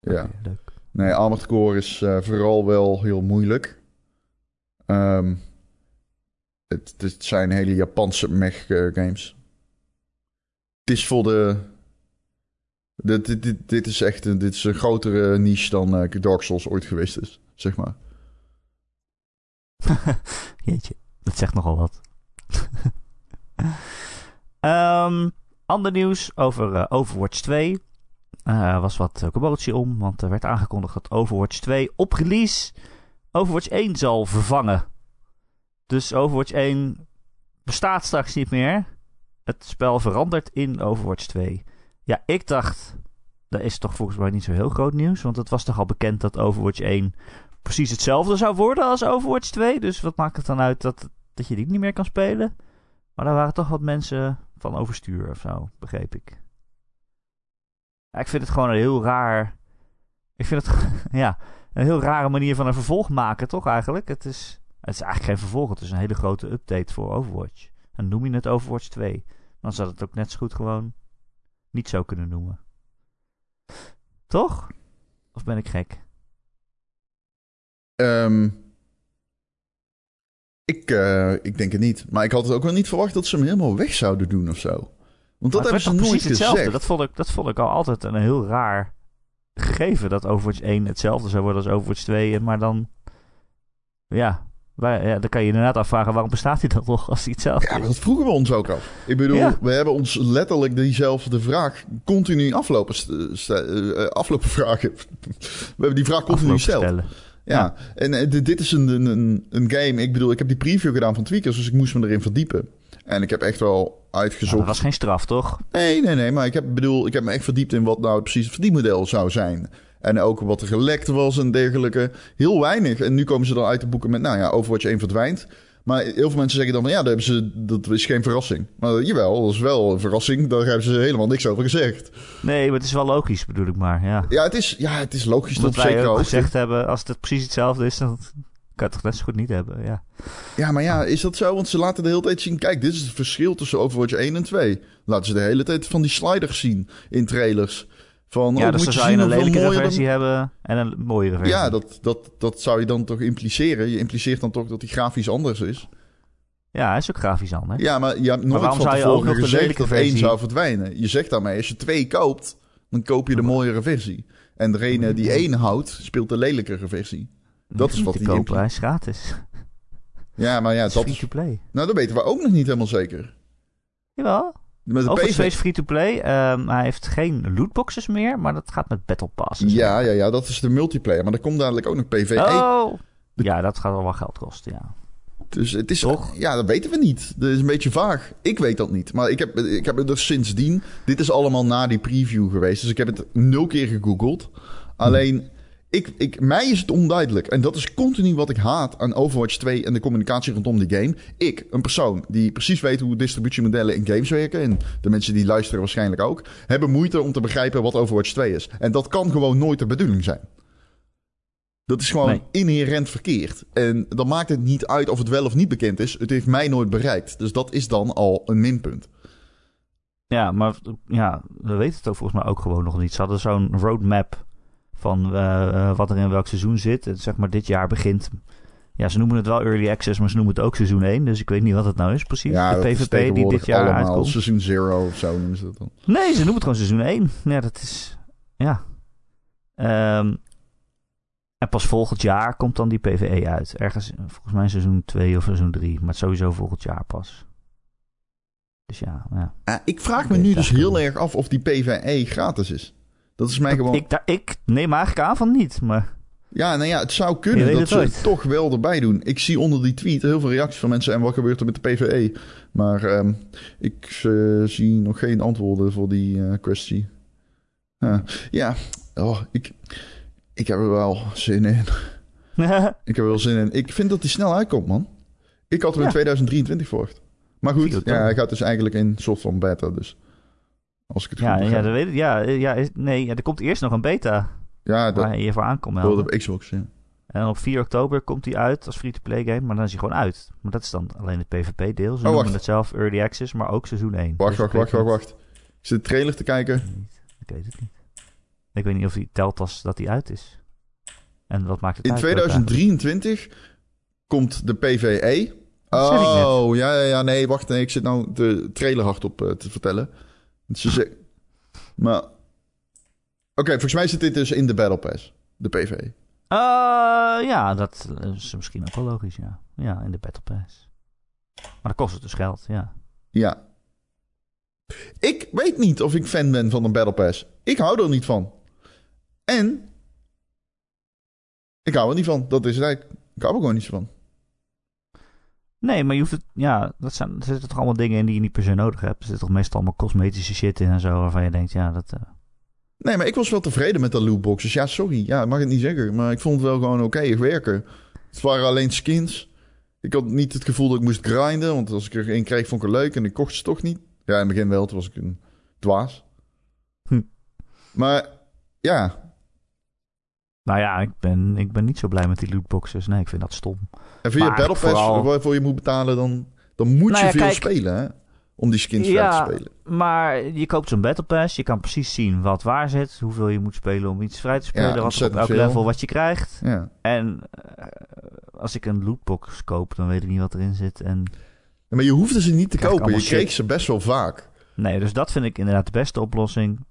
Ja. Leuk. Nee, Armored Core is eh, vooral wel heel moeilijk. Ehm, het, het zijn hele Japanse mech eh, games. het is voor de... Dit, dit, dit, dit is echt een, dit is een grotere niche dan eh, Dark Souls ooit geweest is, zeg maar. [LAUGHS] Jeetje, dat zegt nogal wat. [LAUGHS] Ehm, ander nieuws over eh, Overwatch 2. Er was wat uh, commotie om, want er werd aangekondigd dat Overwatch 2 op release Overwatch 1 zal vervangen. Dus Overwatch 1 bestaat straks niet meer. Het spel verandert in Overwatch 2. Ja, ik dacht, dat is toch volgens mij niet zo heel groot nieuws, want het was toch al bekend dat Overwatch 1 precies hetzelfde zou worden als Overwatch 2. Dus wat maakt het dan uit dat, dat je die niet meer kan spelen? Maar daar waren toch wat mensen van overstuur of zo, begreep ik. Ik vind het gewoon een heel raar. Ik vind het [LAUGHS] ja, een heel rare manier van een vervolg maken, toch eigenlijk? Het is, het is eigenlijk geen vervolg, het is een hele grote update voor Overwatch. En noem je het Overwatch 2. Dan zou het ook net zo goed gewoon niet zo kunnen noemen. Toch? Of ben ik gek? Um, ik, uh, ik denk het niet. Maar ik had het ook wel niet verwacht dat ze hem helemaal weg zouden doen of zo. Want dat hebben ze nooit gezegd. Dat vond, ik, dat vond ik al altijd een heel raar gegeven. Dat Overwatch 1 hetzelfde zou worden als Overwatch 2. Maar dan... Ja, wij, ja, dan kan je inderdaad afvragen... waarom bestaat hij dan nog als hij hetzelfde is? Ja, dat vroegen we ons ook af. Ik bedoel, we hebben ons letterlijk diezelfde vraag... continu aflopen, uh, aflopen vragen. [LAUGHS] we hebben die vraag continu gesteld. Ja, en uh, dit is een, een, een game. Ik bedoel, ik heb die preview gedaan van Tweakers, dus ik moest me erin verdiepen. En ik heb echt wel uitgezocht. Dat was geen straf, toch? Nee, nee, nee. Maar ik heb, bedoel, ik heb me echt verdiept in wat nou precies het verdienmodel zou zijn. En ook wat er gelekt was en dergelijke. Heel weinig. En nu komen ze dan uit de boeken met, nou ja, Overwatch 1 verdwijnt. Maar heel veel mensen zeggen dan ja, dat, hebben ze, dat is geen verrassing. Maar jawel, dat is wel een verrassing. Daar hebben ze helemaal niks over gezegd. Nee, maar het is wel logisch, bedoel ik maar. Ja, ja, het, is, ja het is logisch dat, dat wij ook gezegd hebben, als het precies hetzelfde is, dan kan het toch net zo goed niet hebben. Ja. ja, maar ja, is dat zo? Want ze laten de hele tijd zien, kijk, dit is het verschil tussen Overwatch 1 en 2. Laten ze de hele tijd van die sliders zien in trailers. Van, ja, oh, dus dan zou je een lelijkere versie hebben en een mooiere versie. Ja, dat, dat, dat zou je dan toch impliceren. Je impliceert dan toch dat die grafisch anders is. Ja, hij is ook grafisch anders. Ja, maar je hebt nooit maar van tevoren gezegd dat versie... één zou verdwijnen. Je zegt daarmee, als je twee koopt, dan koop je de mooiere versie. En degene die één houdt, speelt de lelijkere versie. Dat is wat die kopen, hij is gratis. Ja, maar ja, dat is... Free-to-play. Nou, dat weten we ook nog niet helemaal zeker. Jawel. Met de is free-to-play. Um, hij heeft geen lootboxes meer, maar dat gaat met Battle Passes. Ja, ja, ja, dat is de multiplayer. Maar er komt dadelijk ook nog PvE. Oh! Ja, dat gaat wel wat geld kosten, ja. Dus het is. Toch? Ja, dat weten we niet. Dat is een beetje vaag. Ik weet dat niet. Maar ik heb, ik heb het dus sindsdien. Dit is allemaal na die preview geweest. Dus ik heb het nul keer gegoogeld. Alleen. Ik, ik, mij is het onduidelijk. En dat is continu wat ik haat aan Overwatch 2 en de communicatie rondom die game. Ik, een persoon die precies weet hoe distributiemodellen in games werken. En de mensen die luisteren waarschijnlijk ook. Hebben moeite om te begrijpen wat Overwatch 2 is. En dat kan gewoon nooit de bedoeling zijn. Dat is gewoon inherent verkeerd. En dan maakt het niet uit of het wel of niet bekend is. Het heeft mij nooit bereikt. Dus dat is dan al een minpunt. Ja, maar ja, we weten het ook volgens mij ook gewoon nog niet. Ze hadden zo'n roadmap van uh, wat er in welk seizoen zit. Het, zeg maar dit jaar begint. Ja, ze noemen het wel early access, maar ze noemen het ook seizoen 1. Dus ik weet niet wat het nou is precies. Ja, de PvP die dit jaar allemaal uitkomt. seizoen 0 of zo noemen ze dat dan. Nee, ze noemen het gewoon seizoen 1. Ja, dat is... Ja. Um, en pas volgend jaar komt dan die PvE uit. Ergens, volgens mij seizoen 2 of seizoen 3. Maar sowieso volgend jaar pas. Dus ja, ja. ik vraag me nu dus heel erg af of die PvE gratis is. Dat is mij gewoon... Ik, ik neem eigenlijk aan van niet, maar... Ja, nou ja, het zou kunnen dat ze het toch wel erbij doen. Ik zie onder die tweet heel veel reacties van mensen. En wat gebeurt er met de PvE? Maar um, ik uh, zie nog geen antwoorden voor die uh, kwestie. Uh, ja, oh, ik... Ik heb er wel zin in. [LAUGHS] ik heb er wel zin in. Ik vind dat hij snel uitkomt, man. Ik had er in 2023 verwacht. Maar goed, ja, hij gaat dus eigenlijk in soort van beta, dus. Als ik het ja, goed ja, dat weet ik. Ja, ja, nee, ja, er komt eerst nog een beta. Ja, dat, waar je voor aankomt. Door op Xbox, ja. En op 4 oktober komt hij uit als free-to-play game, maar dan is hij gewoon uit. Maar dat is dan alleen het PvP-deel. Ze oh, noemen het zelf Early Access, maar ook seizoen 1. Wacht, dus wacht, wacht, wacht, wacht. Ik zit de trailer te kijken. Ik weet het niet. Ik weet niet of hij telt als dat hij uit is. En wat maakt het In 2023 komt de PVE. Oh, ja, ja, ja, nee, wacht, nee, ik zit nou de trailer hardop uh, te vertellen. Ze ze- maar... Oké, volgens mij zit dit dus in de Battle Pass. De PV. Eh, ja, dat is misschien ook wel logisch, ja. Ja, in de Battle Pass. Maar dan kost het dus geld, ja. Ja. Ik weet niet of ik fan ben van een Battle Pass. Ik hou er niet van. En... Ik hou er niet van. Dat is het eigenlijk. Ik hou er gewoon niet van. Nee, maar je hoeft het... Ja, dat zijn, er zitten toch allemaal dingen in die je niet per se nodig hebt. Er zit toch meestal allemaal cosmetische shit in en zo... waarvan je denkt, ja, dat... eh, Nee, maar ik was wel tevreden met de lootboxes. Ja, sorry. Ja, mag het niet zeggen. Maar ik vond het wel gewoon oké werken. Het waren alleen skins. Ik had niet het gevoel dat ik moest grinden. Want als ik er één kreeg, vond ik het leuk. En ik kocht ze toch niet. Ja, in het begin wel. Toen was ik een dwaas. Hm. Maar ja. Nou ja, ik ben, ik ben niet zo blij met die lootboxes. Nee, ik vind dat stom. En via Maar Battle Pass, vooral- waarvoor je moet betalen, dan, dan moet Nou je ja, veel kijk- spelen. Hè? Om die skins Ja. vrij te spelen. Maar je koopt zo'n Battle Pass. Je kan precies zien wat waar zit. Hoeveel je moet spelen om iets vrij te spelen. wat op elk veel. level wat je krijgt. Ja. En eh, als ik een lootbox koop, dan weet ik niet wat erin zit. En Maar je hoefde ze niet te kopen. Je kreeg ze best wel vaak. nee, dus dat vind ik inderdaad de beste oplossing.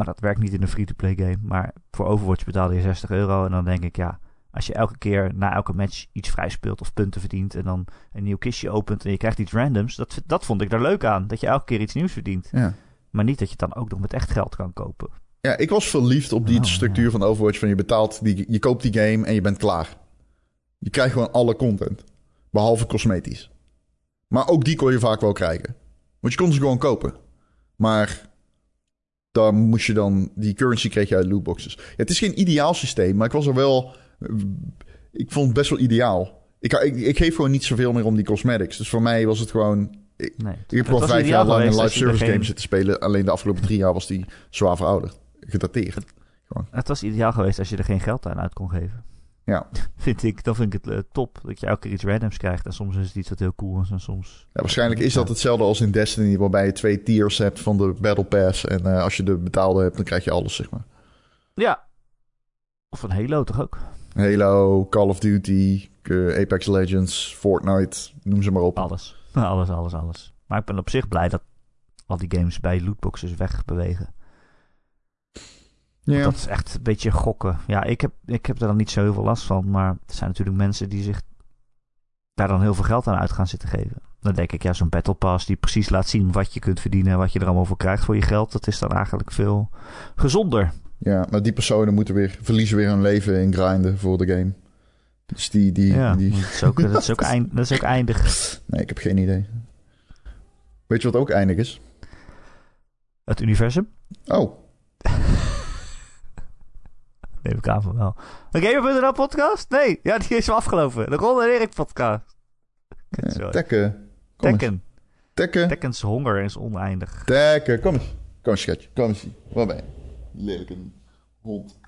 Maar dat werkt niet in een free-to-play game. Maar voor Overwatch betaalde je 60 euro. En dan denk ik, ja, als je elke keer na elke match iets vrij speelt of punten verdient. En dan een nieuw kistje opent en je krijgt iets randoms. Dat, dat vond ik daar leuk aan. Dat je elke keer iets nieuws verdient. Ja. Maar niet dat je het dan ook nog met echt geld kan kopen. Ja, ik was verliefd op die Oh, structuur ja. van Overwatch. Van je betaalt, die, je koopt die game en je bent klaar. Je krijgt gewoon alle content. Behalve cosmetisch. Maar ook die kon je vaak wel krijgen. Want je kon ze gewoon kopen. Maar daar moest je dan... Die currency kreeg je uit lootboxes. Ja, het is geen ideaal systeem, maar ik was er wel... Ik vond het best wel ideaal. Ik, ik, ik geef gewoon niet zoveel meer om die cosmetics. Dus voor mij was het gewoon... Nee. Ik heb Het gewoon vijf jaar lang een live er service game zitten spelen. Alleen de afgelopen drie jaar was die zwaar verouderd. Gedateerd. Het was ideaal geweest als je er geen geld aan uit kon geven. Ja. [LAUGHS] Vind ik, dan vind ik het eh, top dat je elke keer iets randoms krijgt. En soms is het iets wat heel cool is en soms... Ja, waarschijnlijk is dat hetzelfde als in Destiny, waarbij je twee tiers hebt van de Battle Pass. En eh, als je de betaalde hebt, dan krijg je alles, zeg maar. Ja. Of een Halo toch ook? Halo, Call of Duty, eh, Apex Legends, Fortnite, noem ze maar op. Alles. [LAUGHS] Alles, alles, alles. Maar ik ben op zich blij dat al die games bij lootboxes wegbewegen. Ja. Dat is echt een beetje gokken. Ja, ik heb, ik heb er dan niet zo heel veel last van. Maar er zijn natuurlijk mensen die zich daar dan heel veel geld aan uit gaan zitten geven. Dan denk ik, ja, zo'n Battle Pass die precies laat zien wat je kunt verdienen en wat je er allemaal voor krijgt voor je geld. Dat is dan eigenlijk veel gezonder. ja, maar die personen moeten weer, verliezen weer hun leven in grinden voor de game. Dus die, die, Ja, die... dat is ook, dat is ook, [LAUGHS] eind, dat is ook eindig. Nee, ik heb geen idee. Weet je wat ook eindig is? Het universum? Oh, Neem ik aan van wel. De Gamer.nl podcast? Nee, ja, die is al afgelopen. De Ron en Erik podcast. Tekken. Kom. Tekken. Tekken. Tekken's honger is oneindig. Tekken, kom eens. Kom eens, schatje. Kom eens. Waar ben je? Lelijke hond. [LAUGHS]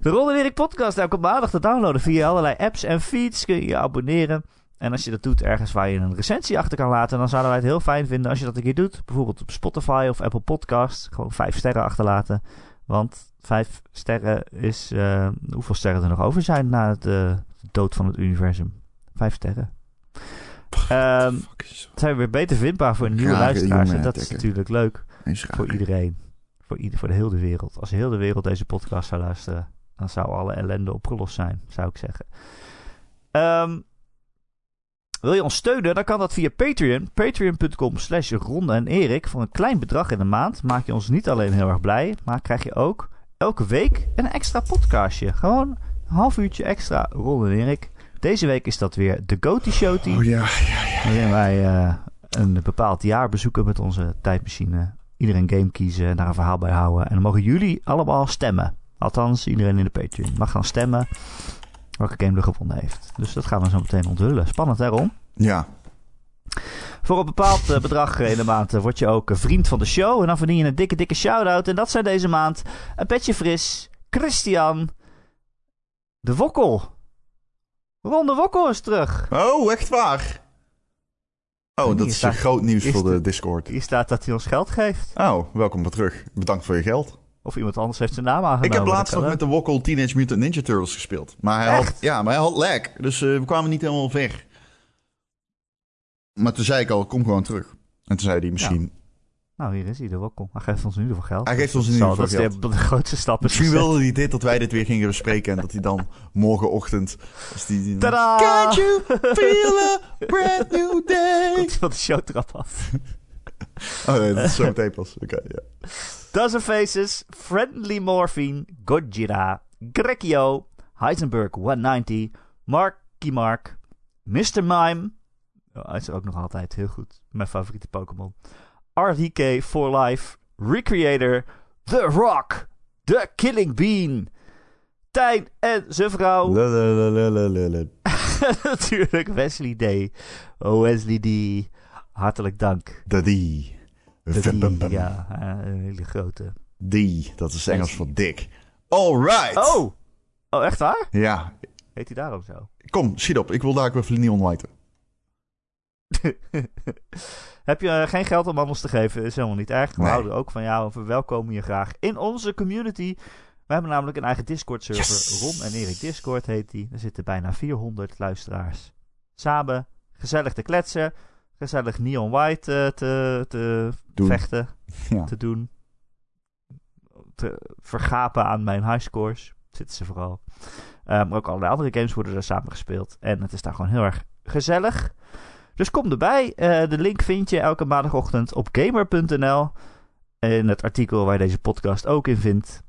De Ron en Erik podcast elke maandag te downloaden via allerlei apps en feeds. Kun je je abonneren. En als je dat doet ergens waar je een recensie achter kan laten, dan zouden wij het heel fijn vinden als je dat een keer doet. Bijvoorbeeld op Spotify of Apple Podcasts. Gewoon vijf sterren achterlaten. Want vijf sterren is eh, hoeveel sterren er nog over zijn na het, eh, de dood van het universum. Vijf sterren. Ehm, zijn we weer beter vindbaar voor nieuwe Graag, luisteraars. En dat is natuurlijk leuk voor iedereen. Voor, ieder, voor de hele wereld. Als heel de wereld deze podcast zou luisteren, dan zou alle ellende opgelost zijn, zou ik zeggen. Ehm, wil je ons steunen, dan kan dat via Patreon. Patreon.com slash Ronde en Erik. Voor een klein bedrag in de maand maak je ons niet alleen heel erg blij, maar krijg je ook elke week een extra podcastje. Gewoon een half uurtje extra Ronde en Erik. Deze week is dat weer de Goaty Showty. Oh ja, Waarin wij eh, een bepaald jaar bezoeken met onze tijdmachine. Iedereen game kiezen en daar een verhaal bij houden. En dan mogen jullie allemaal stemmen. Althans, iedereen in de Patreon mag gaan stemmen welke game er gewonnen heeft. Dus dat gaan we zo meteen onthullen. Spannend, hè Ron? ja. Voor een bepaald eh, bedrag in de maand eh, word je ook een vriend van de show. En dan verdien je een dikke, dikke shout-out. En dat zijn deze maand een Petje Fris, Christian, de Wokkel. Ron de Wokkel is terug. Oh, echt waar? Oh, dat is staat- groot nieuws is voor de de- Discord. Hier staat dat hij ons geld geeft. Oh, welkom weer terug. Bedankt voor je geld. Of iemand anders heeft zijn naam aangenomen. ik heb laatst nog met de Wokkel Teenage Mutant Ninja Turtles gespeeld. Maar hij had, ja, maar hij had lag. Dus eh, we kwamen niet helemaal ver. Maar toen zei ik al, kom gewoon terug. En toen zei hij misschien Nou, hier is hij, er welkom. Hij geeft ons in ieder geval geld. Hij geeft ons in Zo, ieder geval dat is geld. de, de grootste stap. is Misschien wilde hij dit dat wij dit weer gingen bespreken. En dat hij dan [LAUGHS] morgenochtend... Als die, die Tadaa! Can't you feel a brand new day? [LAUGHS] Komt van de showtrap af. Oh nee, dat is zo [LAUGHS] meteen pas. Oké, ja. Dozen Faces, Friendly Morphine, Gojira, Grekio, Heisenberg 190, Marky Mark, Mr. Mime. Oh, is ook nog altijd heel goed. Mijn favoriete Pokémon. RDK for Life, Recreator, The Rock, The Killing Bean, Tijn en zijn vrouw. [LAUGHS] Natuurlijk Wesley D. Oh, Wesley D. Hartelijk dank. De. Die, ja, eh, een hele grote. Die, dat is Engels voor dik. Alright. Oh! Oh, echt waar? Ja, Heet hij daarom zo? kom, schiet op. Ik wil daar ook even Neon White. [LAUGHS] Heb je eh, geen geld om aan ons te geven? Is helemaal niet erg. We Nee. houden ook van jou en verwelkomen je graag in onze community. We hebben namelijk een eigen Discord-server. Yes. Ron en Erik Discord heet die. Er zitten bijna 400 luisteraars. Samen gezellig te kletsen. Gezellig Neon White eh, te, te Doen. vechten. [LAUGHS] Ja. Te doen. Te vergapen aan mijn highscores. Zitten ze vooral. Eh, maar ook allerlei andere games worden er samen gespeeld. En het is daar gewoon heel erg gezellig. Dus kom erbij. Eh, de link vind je elke maandagochtend op gamer.nl. In het artikel waar je deze podcast ook in vindt.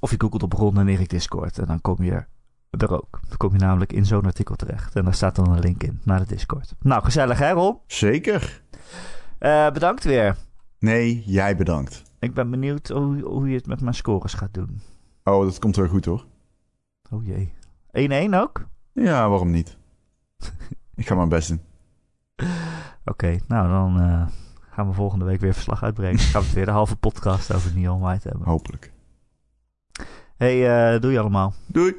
Of je googelt op Ron en Erik Discord. En dan kom je er ook. Dan kom je namelijk in zo'n artikel terecht. En daar staat dan een link in naar de Discord. Nou, gezellig hè Ron? Zeker. Eh, bedankt weer. Nee, jij bedankt. Ik ben benieuwd hoe, hoe je het met mijn scores gaat doen. Oh, dat komt wel goed hoor. Oh jee. 1-1 ook? Ja, waarom niet? Ik ga mijn best doen. Oké, nou dan eh, gaan we volgende week weer verslag uitbrengen. Dan gaan we weer de halve podcast over Neon White hebben. Hopelijk. Hey, eh doei allemaal. Doei.